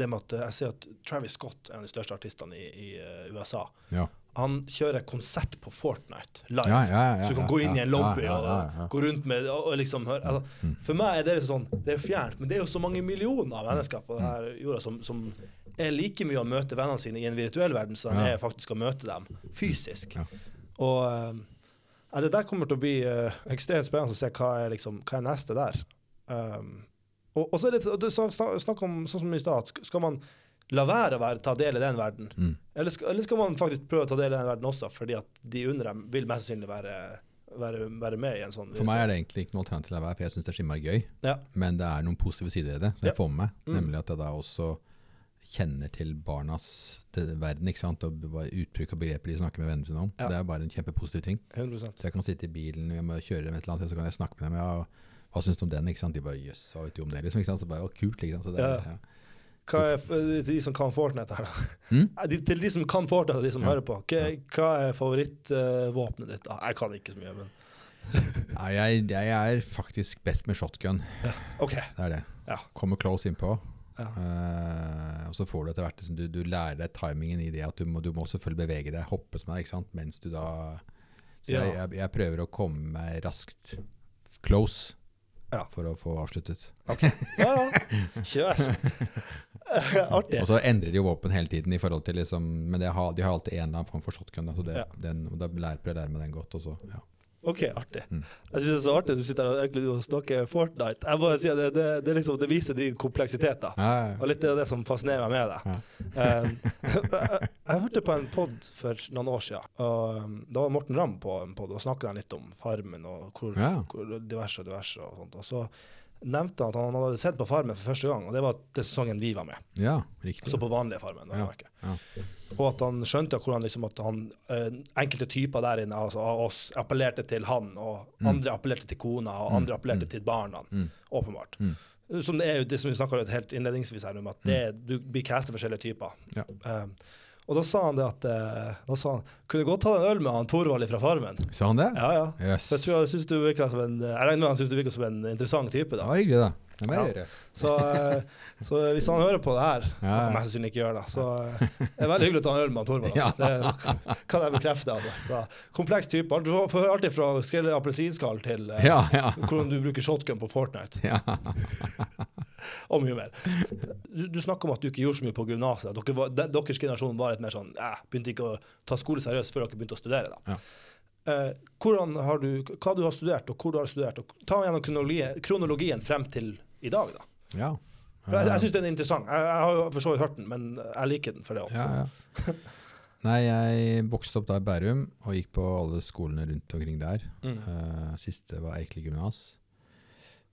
det med at eh, jeg ser at Travis Scott er en av de største artistene i, i eh, USA.
Ja.
Han kjører konsert på Fortnite live.
Ja, ja, ja,
så du kan gå inn i en lobby
ja.
og gå rundt med og, og liksom høre altså,
Mm.
For meg er det liksom sånn Det er fjernt, men det er jo så mange millioner av mennesker på
Mm.
denne jorda som, som er like mye å møte vennene sine i en virtuell verden som de
Ja.
er faktisk å møte dem fysisk.
Ja.
Og eh, ja, det der kommer til å bli uh, ekstremt spennende å se hva er, liksom, hva er neste der. Um, og, og så er det snak- snakk om sånn som i stad, skal man la være å være, ta del i den verden?
Mm.
Eller skal, eller skal man faktisk prøve å ta del i den verden også, fordi at de under dem vil mest sannsynlig være, være, være med i en sånn
For meg er det egentlig ikke noe alternativ til å være, for jeg syns det er skimmelig gøy.
Ja.
Men det er noen positive sider i det, som
Ja.
jeg får med meg.
Mm.
Nemlig at jeg da også kjenner til barnas verden, ikke sant? og utbruk av og begreper de snakker med vennene sine om.
Ja.
Det er bare en kjempepositiv ting.
100%.
Så jeg kan sitte i bilen må kjøre med et eller annet, så kan jeg snakke med dem. Ja, hva syns du om den? ikke sant? De bare jøss, hva vet du om det? liksom, ikke sant? Så bare, å, kult, liksom. Så det, er-
Ja.
ja.
Hva er til de som kan Fortnite her, da?
Mm?
De, til de som kan Fortnite, og de som
Ja.
hører på, hva, hva er favorittvåpenet ditt? Ah, Jeg kan ikke så mye, men
Nei, jeg, jeg er faktisk best med shotgun.
OK.
Det er det.
Ja.
Kommer close innpå.
Ja.
Eh, og så får du etter hvert liksom, du, du lærer deg timingen i det at du må, du må selvfølgelig bevege deg, hoppe som deg, ikke sant, mens du da Så
Ja.
jeg, jeg, prøver å komme meg raskt close
Ja.
for å få avsluttet.
Ja, ja. Kjør. Artig.
Og så endrer de jo våpen hele tiden, i forhold til liksom, men det har, de har alltid en eller annen form for shotgun. Så det,
Ja.
den, og da lærer, jeg å lære meg den godt. Og så, ja.
OK, artig.
Mm.
Jeg syns det er så artig at du sitter her og snakker Fortnite. Jeg bare sier det, det, det, liksom, det viser din kompleksitet, da.
Ja, ja,
Og litt det er det som fascinerer meg med det. Um, jeg, jeg hørte på en pod for noen år siden, og um, da var Morten Ramm på en pod og snakket litt om Farmen og hvor,
Ja.
hvor diverse og diverse og sånt. Og så nevnte han at han hadde sett på Farmen for første gang, og det var den sesongen vi var med.
ja riktig.
Altså på vanlige Farmen.
Ja, ja.
Og at han skjønte hvordan liksom at han, eh, enkelte typer der inne altså av oss appellerte til han, og
Mm.
andre appellerte til kona, og
Mm,
andre appellerte
mm.
til barna.
Mm.
Åpenbart.
Mm.
Som det er jo det som vi snakka helt innledningsvis her om, at det, du blir castet forskjellige typer.
Ja.
Um, Og da sa han det at eh, Da sa han Kunne godt ta en øl med han Thorvald fra Farmen?
Sa han det?
Ja, ja. Yes. Jeg tror jeg synes du virker som en Jeg regner med han syns du virker som en interessant type, da.
Ja, hyggelig, da.
Ja.
gjøre.
Så, eh, så hvis han hører på det her,
Ja,
han mest sannsynlig ikke gjør, det. så eh, det er veldig hyggelig at han hører med Torvald. Altså. Det kan jeg bekrefte. Altså. Kompleks type. Du får høre alltid fra skrelle appelsinskall til uh,
Ja, ja.
hvordan du bruker shotgun på Fortnite,
ja.
og mye mer. Du, du snakker om at du ikke gjorde så mye på gymnaset. dere Deres generasjon var litt mer sånn eh, Begynte ikke å ta skole seriøst før dere begynte å studere. da. Eh, du, hva du har studert, og hvor du har studert. Ta gjennom kronologien, kronologien frem til i dag. da.
ja.
For jeg, jeg syns den er interessant. Jeg, jeg har jo for så vidt hørt den, men jeg liker den for det også.
Ja, ja. Nei, jeg vokste opp da i Bærum og gikk på alle skolene rundt omkring der.
Mm.
Uh, siste var Eikeli gymnas.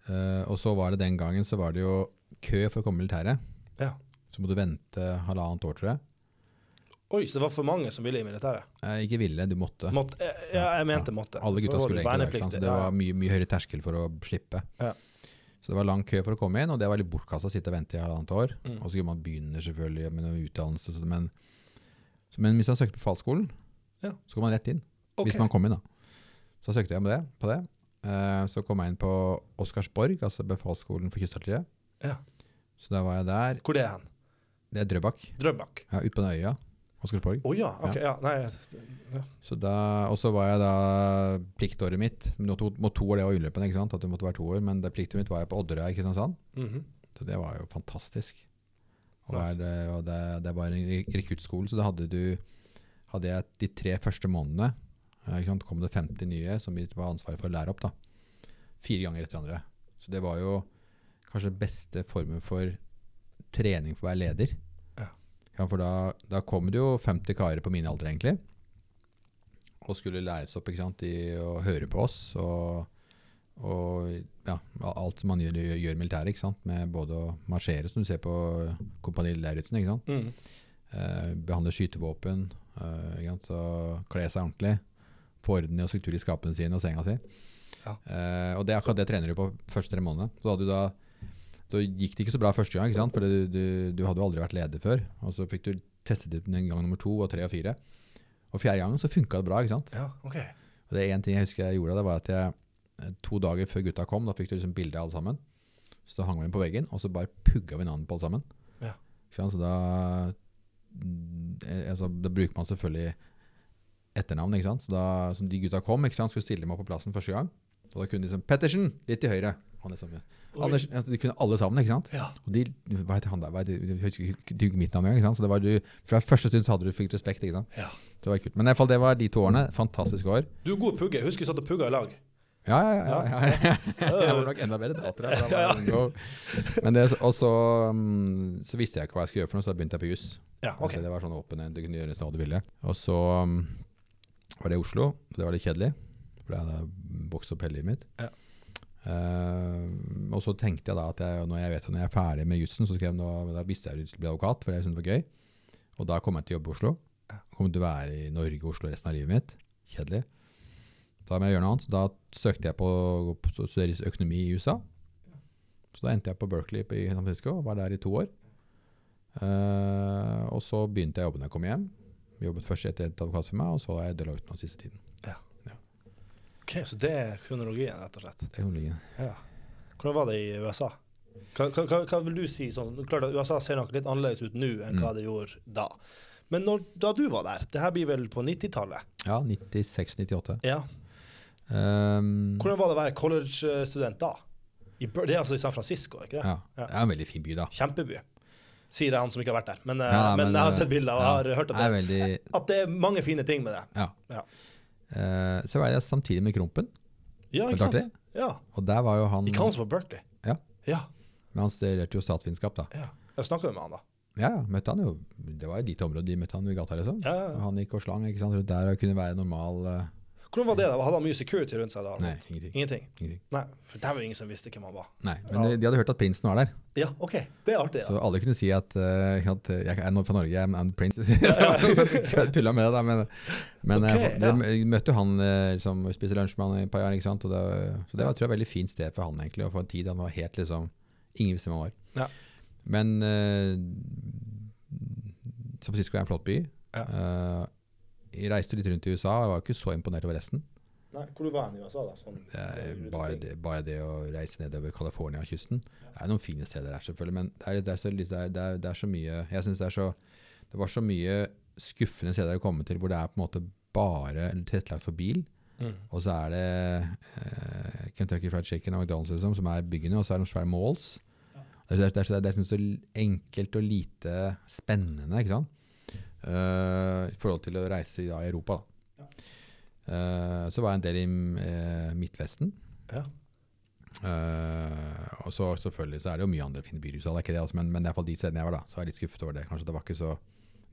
Uh, og så var det den gangen så var det jo kø for å komme i militæret.
Ja.
Så må du vente halvannet år, tror jeg.
Oi, så det var for mange som ville i militæret?
Eh, ikke ville, du måtte.
Måtte, eh, ja, jeg mente måtte.
Alle gutta skulle egentlig det. Så det var mye, mye høyere terskel for å slippe.
Ja.
Så det var lang kø for å komme inn, og det var litt bortkasta å sitte og vente i halvannet år.
Mm.
Og så kunne man begynne selvfølgelig med noe utdannelse. Men, så, men hvis man søkte på fallskolen,
Ja.
så kom man rett inn.
Okay.
Hvis man kom inn, da. Så søkte jeg med det, på det. Eh, så kom jeg inn på Oscarsborg, altså befalsskolen for kystartilleriet.
Ja.
Så da var jeg der.
Hvor det er hen?
Det er Drøbak.
Drøbak?
Ja, Ute på den øya. Oscarsborg.
Oh, ja, Okay, Ja. Ja.
Og så var jeg da pliktåret mitt Nå to, to år det var ulempen, ikke sant? At det måtte være to år. Men det pliktåret mitt var jeg på Odderøya i Kristiansand.
Mhm.
Så det var jo fantastisk. Og,
Nice.
er det, og det, det var en re- rekruttskole, så da hadde du hadde jeg de tre første månedene eh, ikke sant, kom det 50 nye som vi var ansvaret for å lære opp. da. Fire ganger etter hverandre. Så det var jo kanskje den beste formen for trening for å være leder.
Ja.
For da, da kom det jo 50 karer på min alder, egentlig. Og skulle læres opp ikke sant, i å høre på oss. Og, og ja, alt som man gjør, gjør militæret, ikke sant? med både å marsjere, som du ser på Kompani Lauritzen, ikke sant?
Mhm.
Eh, behandle skytevåpen, eh, ikke sant? Så kle seg ordentlig, få orden og struktur i skapene sine og senga si.
Ja.
Eh, og det er akkurat det trener du på første tre månedene. Så, hadde du da, så gikk det ikke så bra første gang, for du, du, du hadde jo aldri vært leder før. Og så fikk du testet det en gang nummer to og tre og fire. Og fjerde gangen så funka det bra. ikke sant?
Ja, ok.
Og det er en ting jeg husker jeg gjorde, det var at jeg eh, to dager før gutta kom, da fikk du liksom bilde av alle sammen. Så da hang vi dem på veggen, og så bare pugga vi navnet på alle sammen.
Ja.
Så da, mm, eh, altså, da bruker man selvfølgelig etternavn. ikke sant? Så da som de gutta kom, ikke sant, skulle stille dem opp på plassen første gang. Og da kunne de liksom Pettersen! Litt til høyre. Han sammen. Anders, altså, du kunne alle sammen, ikke sant?
Ja.
Og de, hva heter han der? Hva heter, du husker ikke mitt navn engang. Så det var du, fra første stund så hadde du fikk respekt. ikke sant?
Ja.
Det var kult. Men i hvert fall, det var de to årene. Fantastiske år.
Du er god pugge. Jeg husker vi satt og pugga i lag.
Ja, ja, ja. ja. Jeg var nok enda bedre da, tror jeg. Men det, og så, mm, så visste jeg ikke hva jeg skulle gjøre for noe, så da begynte jeg på juss.
Ja, ok.
Altså, Det var sånn åpen du kunne gjøre nesten hva du ville. Og så mm, var det i Oslo. Det var litt kjedelig, for jeg hadde vokst opp hele livet mitt.
Ja.
Eh, og så tenkte jeg da at jeg, når jeg vet at når jeg er ferdig med jussen, så skrev jeg da visste jeg at jeg skulle bli advokat, for jeg syntes det var gøy. Og da kom jeg til å jobbe i Oslo. Kom til å være i Norge og Oslo resten av livet mitt. Kjedelig. Da må jeg gjøre noe annet, så da søkte jeg på å studere økonomi i USA. Så da endte jeg på Berkeley i San Francisco og var der i to år. Uh, og så begynte jeg å jobbe når jeg kom hjem. Jobbet først etter et et advokatfirma, og så har jeg Deloitte nå siste tiden.
Ok, Så det er kronologien, rett og slett.
Kronologien.
Ja. Hvordan var det i USA? Hva, hva, hva, vil du si? Sånn, klart at USA ser nok litt annerledes ut nå enn hva
Mm.
det gjorde da. Men når, da du var der, det her blir vel på 90-tallet?
Ja, 96-98.
Ja.
Um,
Hvordan var det å være college-student da? I, det er altså i San Francisco, ikke det?
ja,
Ja.
det er en veldig fin by, da.
Kjempeby. Sier han som ikke har vært der. Men, eh,
Ja,
men,
men,
jeg har
eh,
sett bilder og har hørt at
Det
det,
veldig
at det er mange fine ting med det.
Ja. Eh, så var jeg samtidig med Krompen,
Ja, ikke sant? Ja.
og der var jo han
Ikke han som var Berkeley?
Ja.
Ja.
Men han studerte jo statsvitenskap, da.
ja. Jeg snakka jo med han da.
Ja, møtte han jo Det var jo ditt område de møtte han i gata, liksom.
Ja, ja, ja.
Og Han gikk og slang ikke sant, rundt der og kunne være normal eh,
Hvordan var det? da? Hadde han mye security rundt seg da?
Nei, ingenting.
Ingenting?
ingenting.
Nei, for der var jo ingen som visste hvem han var.
Nei, Men
Ja.
de, de hadde hørt at prinsen var der,
Ja, OK. Det er artig. Ja.
så alle kunne si at, uh, at eh, jeg er fra Norge, jeg er en jeg Tulla med det, da. Men, men
okay,
eh,
ja.
vi møtte jo han liksom, som spiste lunsj med han i et par år, ikke sant? Og det, så det var tror jeg, et veldig fint sted for han egentlig, å få en tid han var helt liksom Ingen visste hvem han var.
Ja.
Men uh, San Francisco er en flott by.
Ja.
Eh, jeg reiste litt rundt i USA, og jeg var ikke så imponert over resten.
Nei, hvor du var han i USA, da? Sånn,
Det er bare, det, bare det å reise nedover California-kysten. Det er noen fine steder der, selvfølgelig, men det er, det er, så, det er, det er, så mye Jeg synes det er så Det var så mye skuffende steder å komme til hvor det er på en måte bare tilrettelagt for bil.
Mm.
Og så er det eh, Kentucky Fried Chicken og McDonald's liksom, som er byggene, og så er det noen svære malls. Det, er, det, er, så enkelt og lite spennende ikke sant? Eh, i forhold til å reise i, da, i Europa. Da. Eh, så var jeg en del i uh, Midtvesten.
Ja.
Og så selvfølgelig så er det jo mye andre fine byer i USA, det er det, altså, men, men i hvert fall de stedene jeg var da, så jeg litt skuffet over det. Kanskje det var ikke så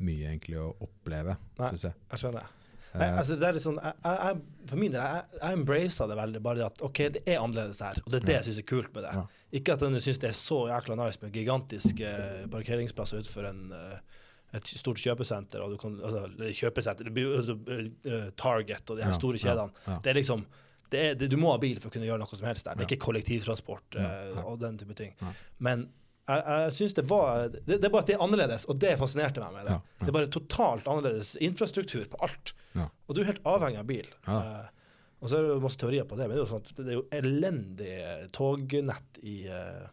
mye egentlig å oppleve,
Nei.
jeg.
Jeg skjønner. Nei, altså det er litt sånn, jeg, jeg, for min del, jeg, jeg embracer det veldig. Bare at OK, det er annerledes her, og det er det jeg syns er kult med det.
Ja.
Ikke at jeg syns det er så jækla nice med gigantiske parkeringsplasser utenfor en, eh, et stort kjøpesenter, og du kan, altså, kjøpesenter, altså, eh, Target og de her store kjedene.
ja.
Det er liksom det er, det, Du må ha bil for å kunne gjøre noe som helst der. Det er ikke kollektivtransport eh, og den type ting. Men jeg, jeg synes det var det, det er bare at det er annerledes, og det fascinerte meg med det.
Ja, ja.
Det er bare totalt annerledes infrastruktur på alt.
Ja.
Og du er helt avhengig av bil. Eh, og så er det masse teorier på det, men det er jo, sånn det er jo elendig tognett i, eh,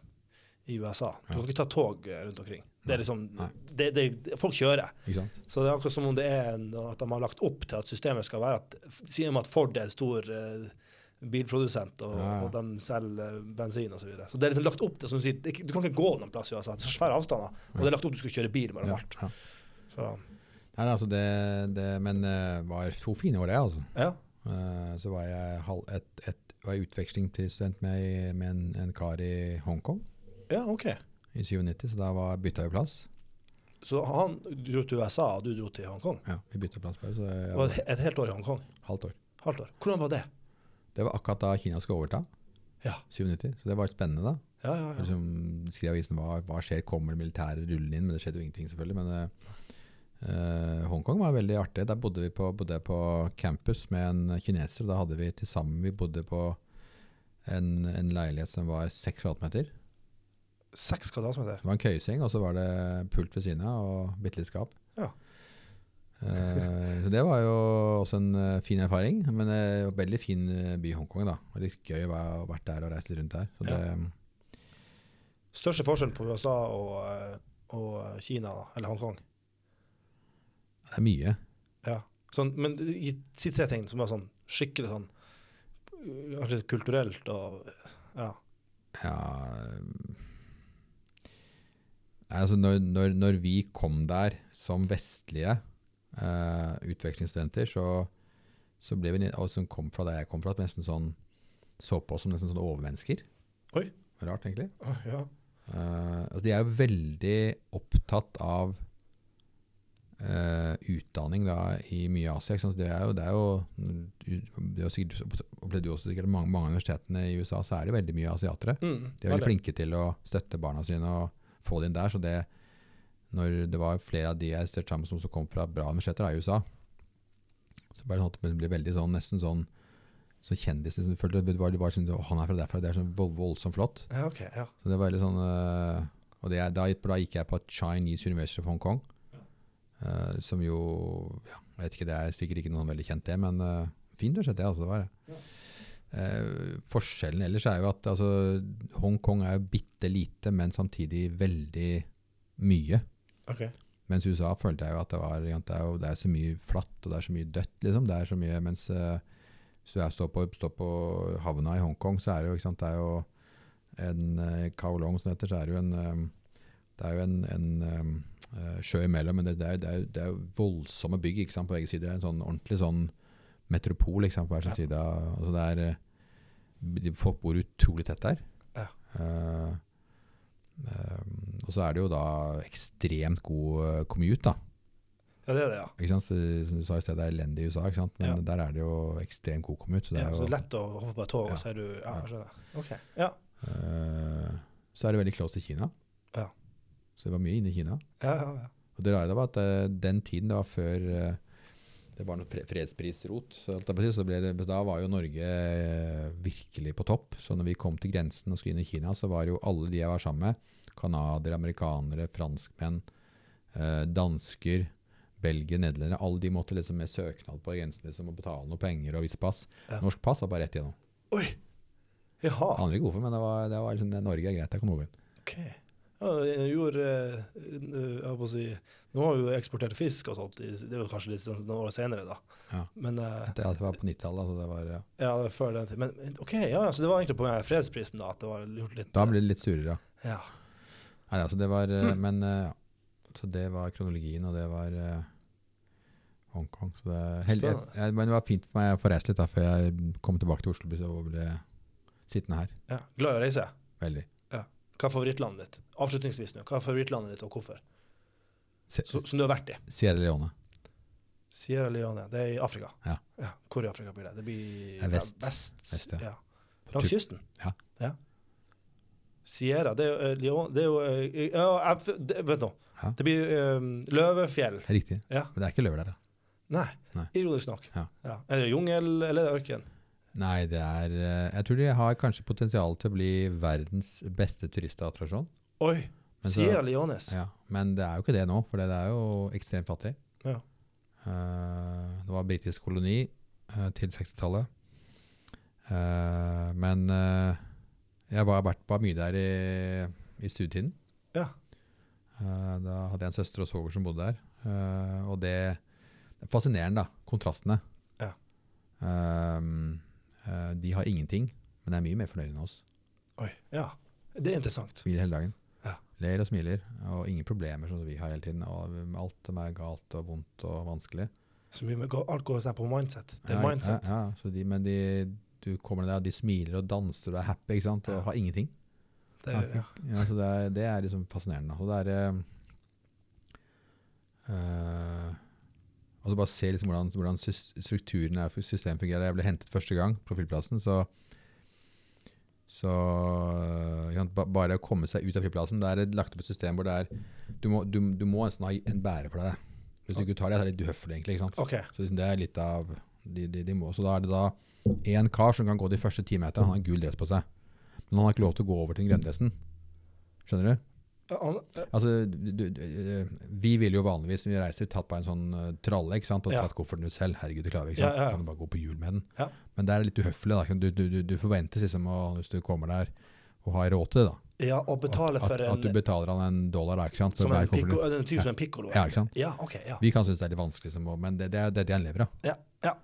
i USA. Du
Ja.
kan ikke ta tog eh, rundt omkring. Det er liksom, det, det, folk kjører. Så det er akkurat som om det er en, at de har lagt opp til at systemet skal være at Sier de at Ford er en stor uh, bilprodusent, og,
Ja, ja.
og de selger eh, bensin osv. Så, videre. så det er liksom lagt opp til som du sier, er Du kan ikke gå noen plass i USA. Det er så svære avstander. Og det er lagt opp til du skal kjøre bil mellom
Ja,
alt.
ja.
Så,
Nei, altså det, det, men det var to fine år, det. altså.
ja.
Uh, så var jeg, halv, et, et, var jeg utveksling til student med, med en, en kar i Hongkong
ja, OK.
i 97, så da var, bytta vi plass.
Så han dro til USA, og du dro til Hongkong?
Ja, vi bytta plass bare, så jeg var
et- helt år i Hongkong?
halvt år.
Halvt år. Hvordan var det?
Det var akkurat da Kina skulle overta,
Ja.
97, så det var spennende da.
Ja, ja, ja.
Liksom, skrev avisen hva, hva skjer, kommer det militære rullende inn, men det skjedde jo ingenting selvfølgelig. Men eh, Hongkong var veldig artig. Der bodde vi på, bodde på campus med en kineser, og da hadde vi til sammen, vi bodde på en, en leilighet som var seks kvadratmeter.
Seks kvadratmeter.
Det var en køyseng, og så var det pult ved siden av, og bitte litt skap.
Ja.
Eh, så det var jo også en eh, fin erfaring, men det var en veldig fin eh, by Hongkong da. Litt gøy å være- vært der og reist litt rundt der. Så
Ja.
det,
Største forskjellen på USA og, og Kina, eller Hongkong?
det er mye.
Ja. Sånn, men si tre ting som er sånn skikkelig sånn Kanskje kulturelt og Ja.
Ja altså når, når, når vi kom der som vestlige uh, utvekslingsstudenter, så, så ble vi, og som kom fra der jeg kom fra, nesten sånn, så på oss som nesten sånn overmennesker.
Oi.
Rart, egentlig.
Å, ja.
uh, altså de er jo veldig opptatt av uh, utdanning da, i mye Asia. Det er jo, det er jo, det er jo sikkert, opplevde du også sikkert mange, mange universitetene i USA, så er det veldig mye asiatere.
Mm,
De er veldig. flinke til å støtte barna sine og få det inn der. Så det, når det var flere av de jeg studerte sammen som kom fra bra universiteter i USA, så ble det sånn det ble veldig sånn, nesten sånn så kjendis. Liksom, du følte, det var, det var sånn, han er fra derfra, det er sånn voldsomt flott.
Ja, okay, Ja.
Så det var veldig sånn uh, Og det, da, da gikk jeg på Chinese University of Hong Kong. øh, som jo ja, Jeg vet ikke, det er sikkert ikke noen veldig kjent, det, men uh, fint universitet, det. Altså, det var det. Eh, forskjellen ellers er jo at altså, Hongkong er bitte lite, men samtidig veldig mye.
Okay.
Mens USA følte jeg jo at det var det er, jo, det er så mye flatt, og det er så mye dødt, liksom. Det er så mye, mens eh, hvis er, står, på, står på havna i Hongkong, så er det jo, sant, det er jo en eh, Kowloon som det heter, så er det jo en eh, det er jo en, en um, sjø imellom, men det, det, er, det, er, det er jo voldsomme bygg ikke sant, på begge sider. Det er en sånn ordentlig sånn metropol ikke sant, på hver sin
Ja.
side. Altså det er, folk bor utrolig tett der.
Ja.
Uh, uh, og så er det jo da ekstremt god eh, commute, da.
Ja, det er det, ja.
Ikke sant? Så, som du sa i sted, det er elendig i USA, ikke sant? men
Ja.
der er det jo ekstremt god commute. Så det
ja
er
så lett å hoppe på et tog,
Ja.
og så er du Ja, jeg skjønner. OK. Ja.
Uh, så er det veldig close til Kina.
Ja.
Så det var mye inne i Kina.
Ja, ja, ja.
Og det rare var at den tiden, det var før det var noe fredsprisrot, så, så det, da var jo Norge eh, virkelig på topp. Så når vi kom til grensen og skulle inn i Kina, så var jo alle de jeg var sammen med, canadiere, amerikanere, franskmenn, eh, dansker, Belgia, nederlendere, alle de måtte liksom med søknad på grensen liksom, og betale noe penger og vise pass.
Ja.
Norsk pass var bare rett igjennom.
Oi! Jaha.
Aner ikke hvorfor, men det var, det var liksom, det, Norge er greit, jeg kan over.
OK. Ja, jeg gjorde eh, eh, Jeg holdt på å si Nå har vi jo eksportert fisk og sånt, det er jo kanskje litt sånn noen år senere, da.
Ja.
Men eh,
det var på 90-tallet. Altså det var, ja.
ja, det var før den tid. Men OK, ja, så det var egentlig på fredsprisen, da, at det var gjort litt
Da ble det litt surere, ja.
Ja.
Nei, altså det var,
Mm.
Men ja. Så det var kronologien, og det var uh, Hongkong. Så det, held, jeg, jeg, men det var fint for meg å få reist litt da, før jeg kom tilbake til Oslo og ble sittende her.
ja. Glad i å reise.
Veldig.
Hva er favorittlandet ditt? Avslutningsvis nå, hva er favorittlandet ditt, og hvorfor?
Se-
Så, som du har vært i?
Sierra Leone.
Sierra Leone, det er i Afrika.
Ja.
Hvor i Afrika blir det? Det blir
Det vest.
Ja, vest,
Vest, ja.
Langs kysten?
Ja.
Sierra, det er jo eh, Leone Det er jo eh, ja, det, Vet nå.
Ja.
Det blir eh, løvefjell.
Riktig.
Ja.
Men det er ikke løver der, da.
Nei,
Nei.
ironisk nok.
Ja.
Er det jungel, eller er det ørken?
Nei, det er eh, Jeg tror de har kanskje potensial til å bli verdens beste turistattraksjon.
Oi!
Men så-
Sierra Leones.
Ja, men det er jo ikke det nå, for det er jo ekstremt fattig.
Ja.
Uh, det var britisk koloni uh, til 60-tallet. Uh, men jeg har vært bare mye der i, i studietiden.
Ja.
Da hadde jeg en søster og svoger som bodde der. Og det, det er fascinerende, da. Kontrastene.
Ja.
Um, de har ingenting, men er mye mer fornøyde enn oss.
Oi. Ja. Det er interessant.
Smiler hele dagen.
Ja.
Ler og smiler, og ingen problemer som vi har hele tiden. Og alt som er galt og vondt og vanskelig.
Så med, alt går seg på mindset. Det er
Ja,
mindset.
Ja, ja, så de, men de, du kommer ned der, de smiler og danser og er happy, ikke sant? og har ingenting.
Det ja.
Ja, så det, er, det er liksom fascinerende. Og det er eh, eh, Og så bare se liksom hvordan, hvordan strukturen er systemet fungerer. Jeg ble hentet første gang på flyplassen, så så bare å komme seg ut av flyplassen, det er lagt opp et system hvor det er Du må, du, du må nesten ha en bærer for deg. Hvis du ikke tar det, så er det litt uhøflig, egentlig. ikke sant?
OK.
Så liksom det er litt av de, de, de må. Så da er det da én kar som kan gå de første ti meterne. Han har gul dress på seg. Men han har ikke lov til å gå over til den grønne dressen. Skjønner du?
Han-
Altså, du, du, du, vi ville jo vanligvis når vi reiser tatt på en sånn uh, tralle ikke sant? og
Ja.
tatt kofferten ut selv. Herregud, det klarer vi ikke. sant?
Ja, ja.
Kan du bare gå på hjul med den. Men det er litt uhøflig. da. Du, du, du, forventes liksom, å, hvis du kommer der, å ha råd til det. da.
ja, og betale
for
for
at, at du betaler han en dollar da, ikke sant? for
Som en, pico, en typ som en piccolo.
Ja, ikke sant?
Ja, OK. Ja.
Vi kan synes det er litt vanskelig, liksom, men det, det, er, det han lever av.
Ja, ja.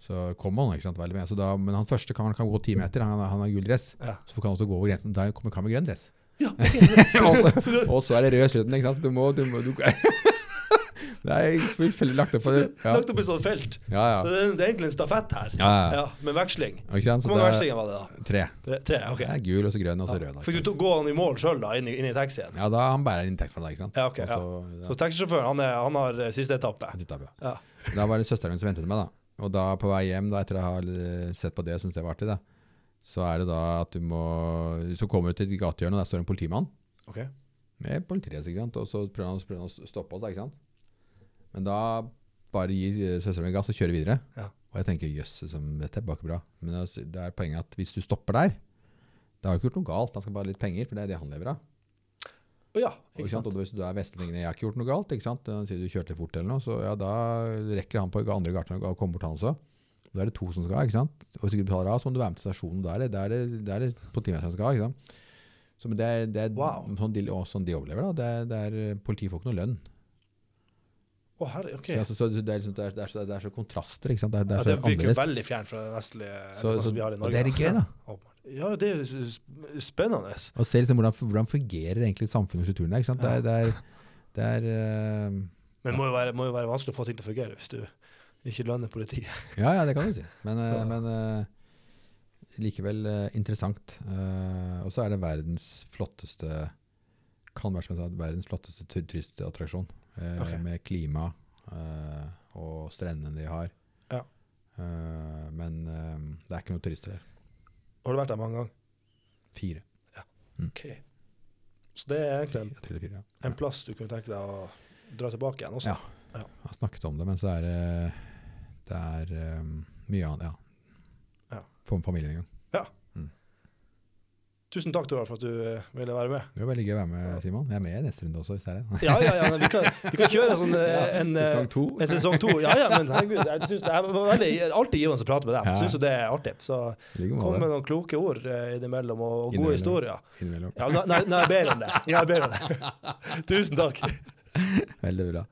Så kommer han ikke sant, veldig med. Så da, men han første kan, kan gå ti meter, han, han har gul dress.
ja.
Så kan han også gå over grensen. Da kommer han med grønn dress.
Ja ok.
og så er det rød slutten, ikke sant? Så du må, du må du, Det er fullfeldig lagt opp på det. Ja,
Lagt opp i sånt felt.
ja.
Så det er, det er egentlig en stafett her.
ja, ja.
Ja, Med veksling. Hvor mange
er
vekslinger var det, da?
tre.
Tre? tre ok.
Det er gul, og så grønn, og så rød.
Fikk du gå han i mål sjøl, da, inn i, inn i taxien?
Ja, da han bærer inn tekst fra deg, ikke sant?
Ja, ok,
Også, så,
Så taxisjåføren, han, er- han har eh, siste etappe?
ja. etappe.
Ja.
Da var det søsteren min som ventet meg, da. Og da på vei hjem, da, etter å ha sett på det, syntes det var artig, da, så er det da at du må Så kommer du til et gatehjørne, og der står en politimann
Ok.
med politiet, ikke sant, og så prøver han, prøver han å stoppe oss, da, ikke sant. Men da bare gir eh, søsteren gass og kjører videre.
Ja.
Og jeg tenker jøss, dette er bare bra. Men altså, det er poenget at hvis du stopper der, da har du ikke gjort noe galt. Han skal bare ha litt penger, for det er det han lever av.
Å ja, ikke
sant? og hvis du er vestlendingen, jeg har ikke gjort noe galt, ikke sant? Han sier du kjørte fort eller noe, så ja, da rekker han på andre gaten og kommer bort han også. Da er det to som skal, ikke sant? Og hvis du ikke betaler av, så må du være med til stasjonen. Da er det, da er det, da er det politimesteren som skal, ikke sant? Så, det er, det er
Wow.
sånn, de, og sånn de overlever, da. Det er, det er, politiet får ikke noe lønn.
Å, herre, okay.
Så, altså, så det, er, liksom, det, er, det, er så, det er så kontraster, ikke sant? Det er, det er så
det virker
annerledes.
veldig fjernt fra det vestlige
Så- så-
vi har i
og
Norge.
det er litt gøy, da.
Ja, det er spennende.
Og se liksom hvordan, hvordan fungerer egentlig samfunnet og strukturen der, ikke sant? Det er, det er, det er uh,
Men det må jo, være, må jo være vanskelig å få ting til å fungere hvis du ikke lønner politiet.
Ja, ja, det kan du si. Men, eh, men eh, likevel eh, interessant. Og så er det verdens flotteste kan være som jeg sa, verdens flotteste turistattraksjon. eh,
Ok.
Med klima og strendene de har.
Ja.
Men det er ikke noen turister der.
Har du vært der mange ganger?
Fire.
Ja, Ok. Så det er egentlig en,
Fire, ja.
en plass du kunne tenke deg å dra tilbake igjen også?
Ja. Jeg har snakket om det, men så er det, det er um, mye annet. Ja.
Ja.
Få med familien en gang.
tusen takk Toralf, for at du eh, ville være med.
Det var veldig gøy å være med, Simon. Jeg er med i neste runde også, hvis det er det.
Ja, ja, ja, vi kan, vi kan kjøre en sånn eh, en, eh,
Sesong to.
En sesong to. Ja, ja, men herregud. Jeg synes det er veldig, alltid givende å prate med deg.
Ja.
Syns jo det er artig. Så kom med noen kloke ord innimellom, og, og gode historier.
Innimellom.
Ja, nei, nei, jeg bedre enn det. Ja, jeg er bedre enn det. Tusen takk.
Veldig bra.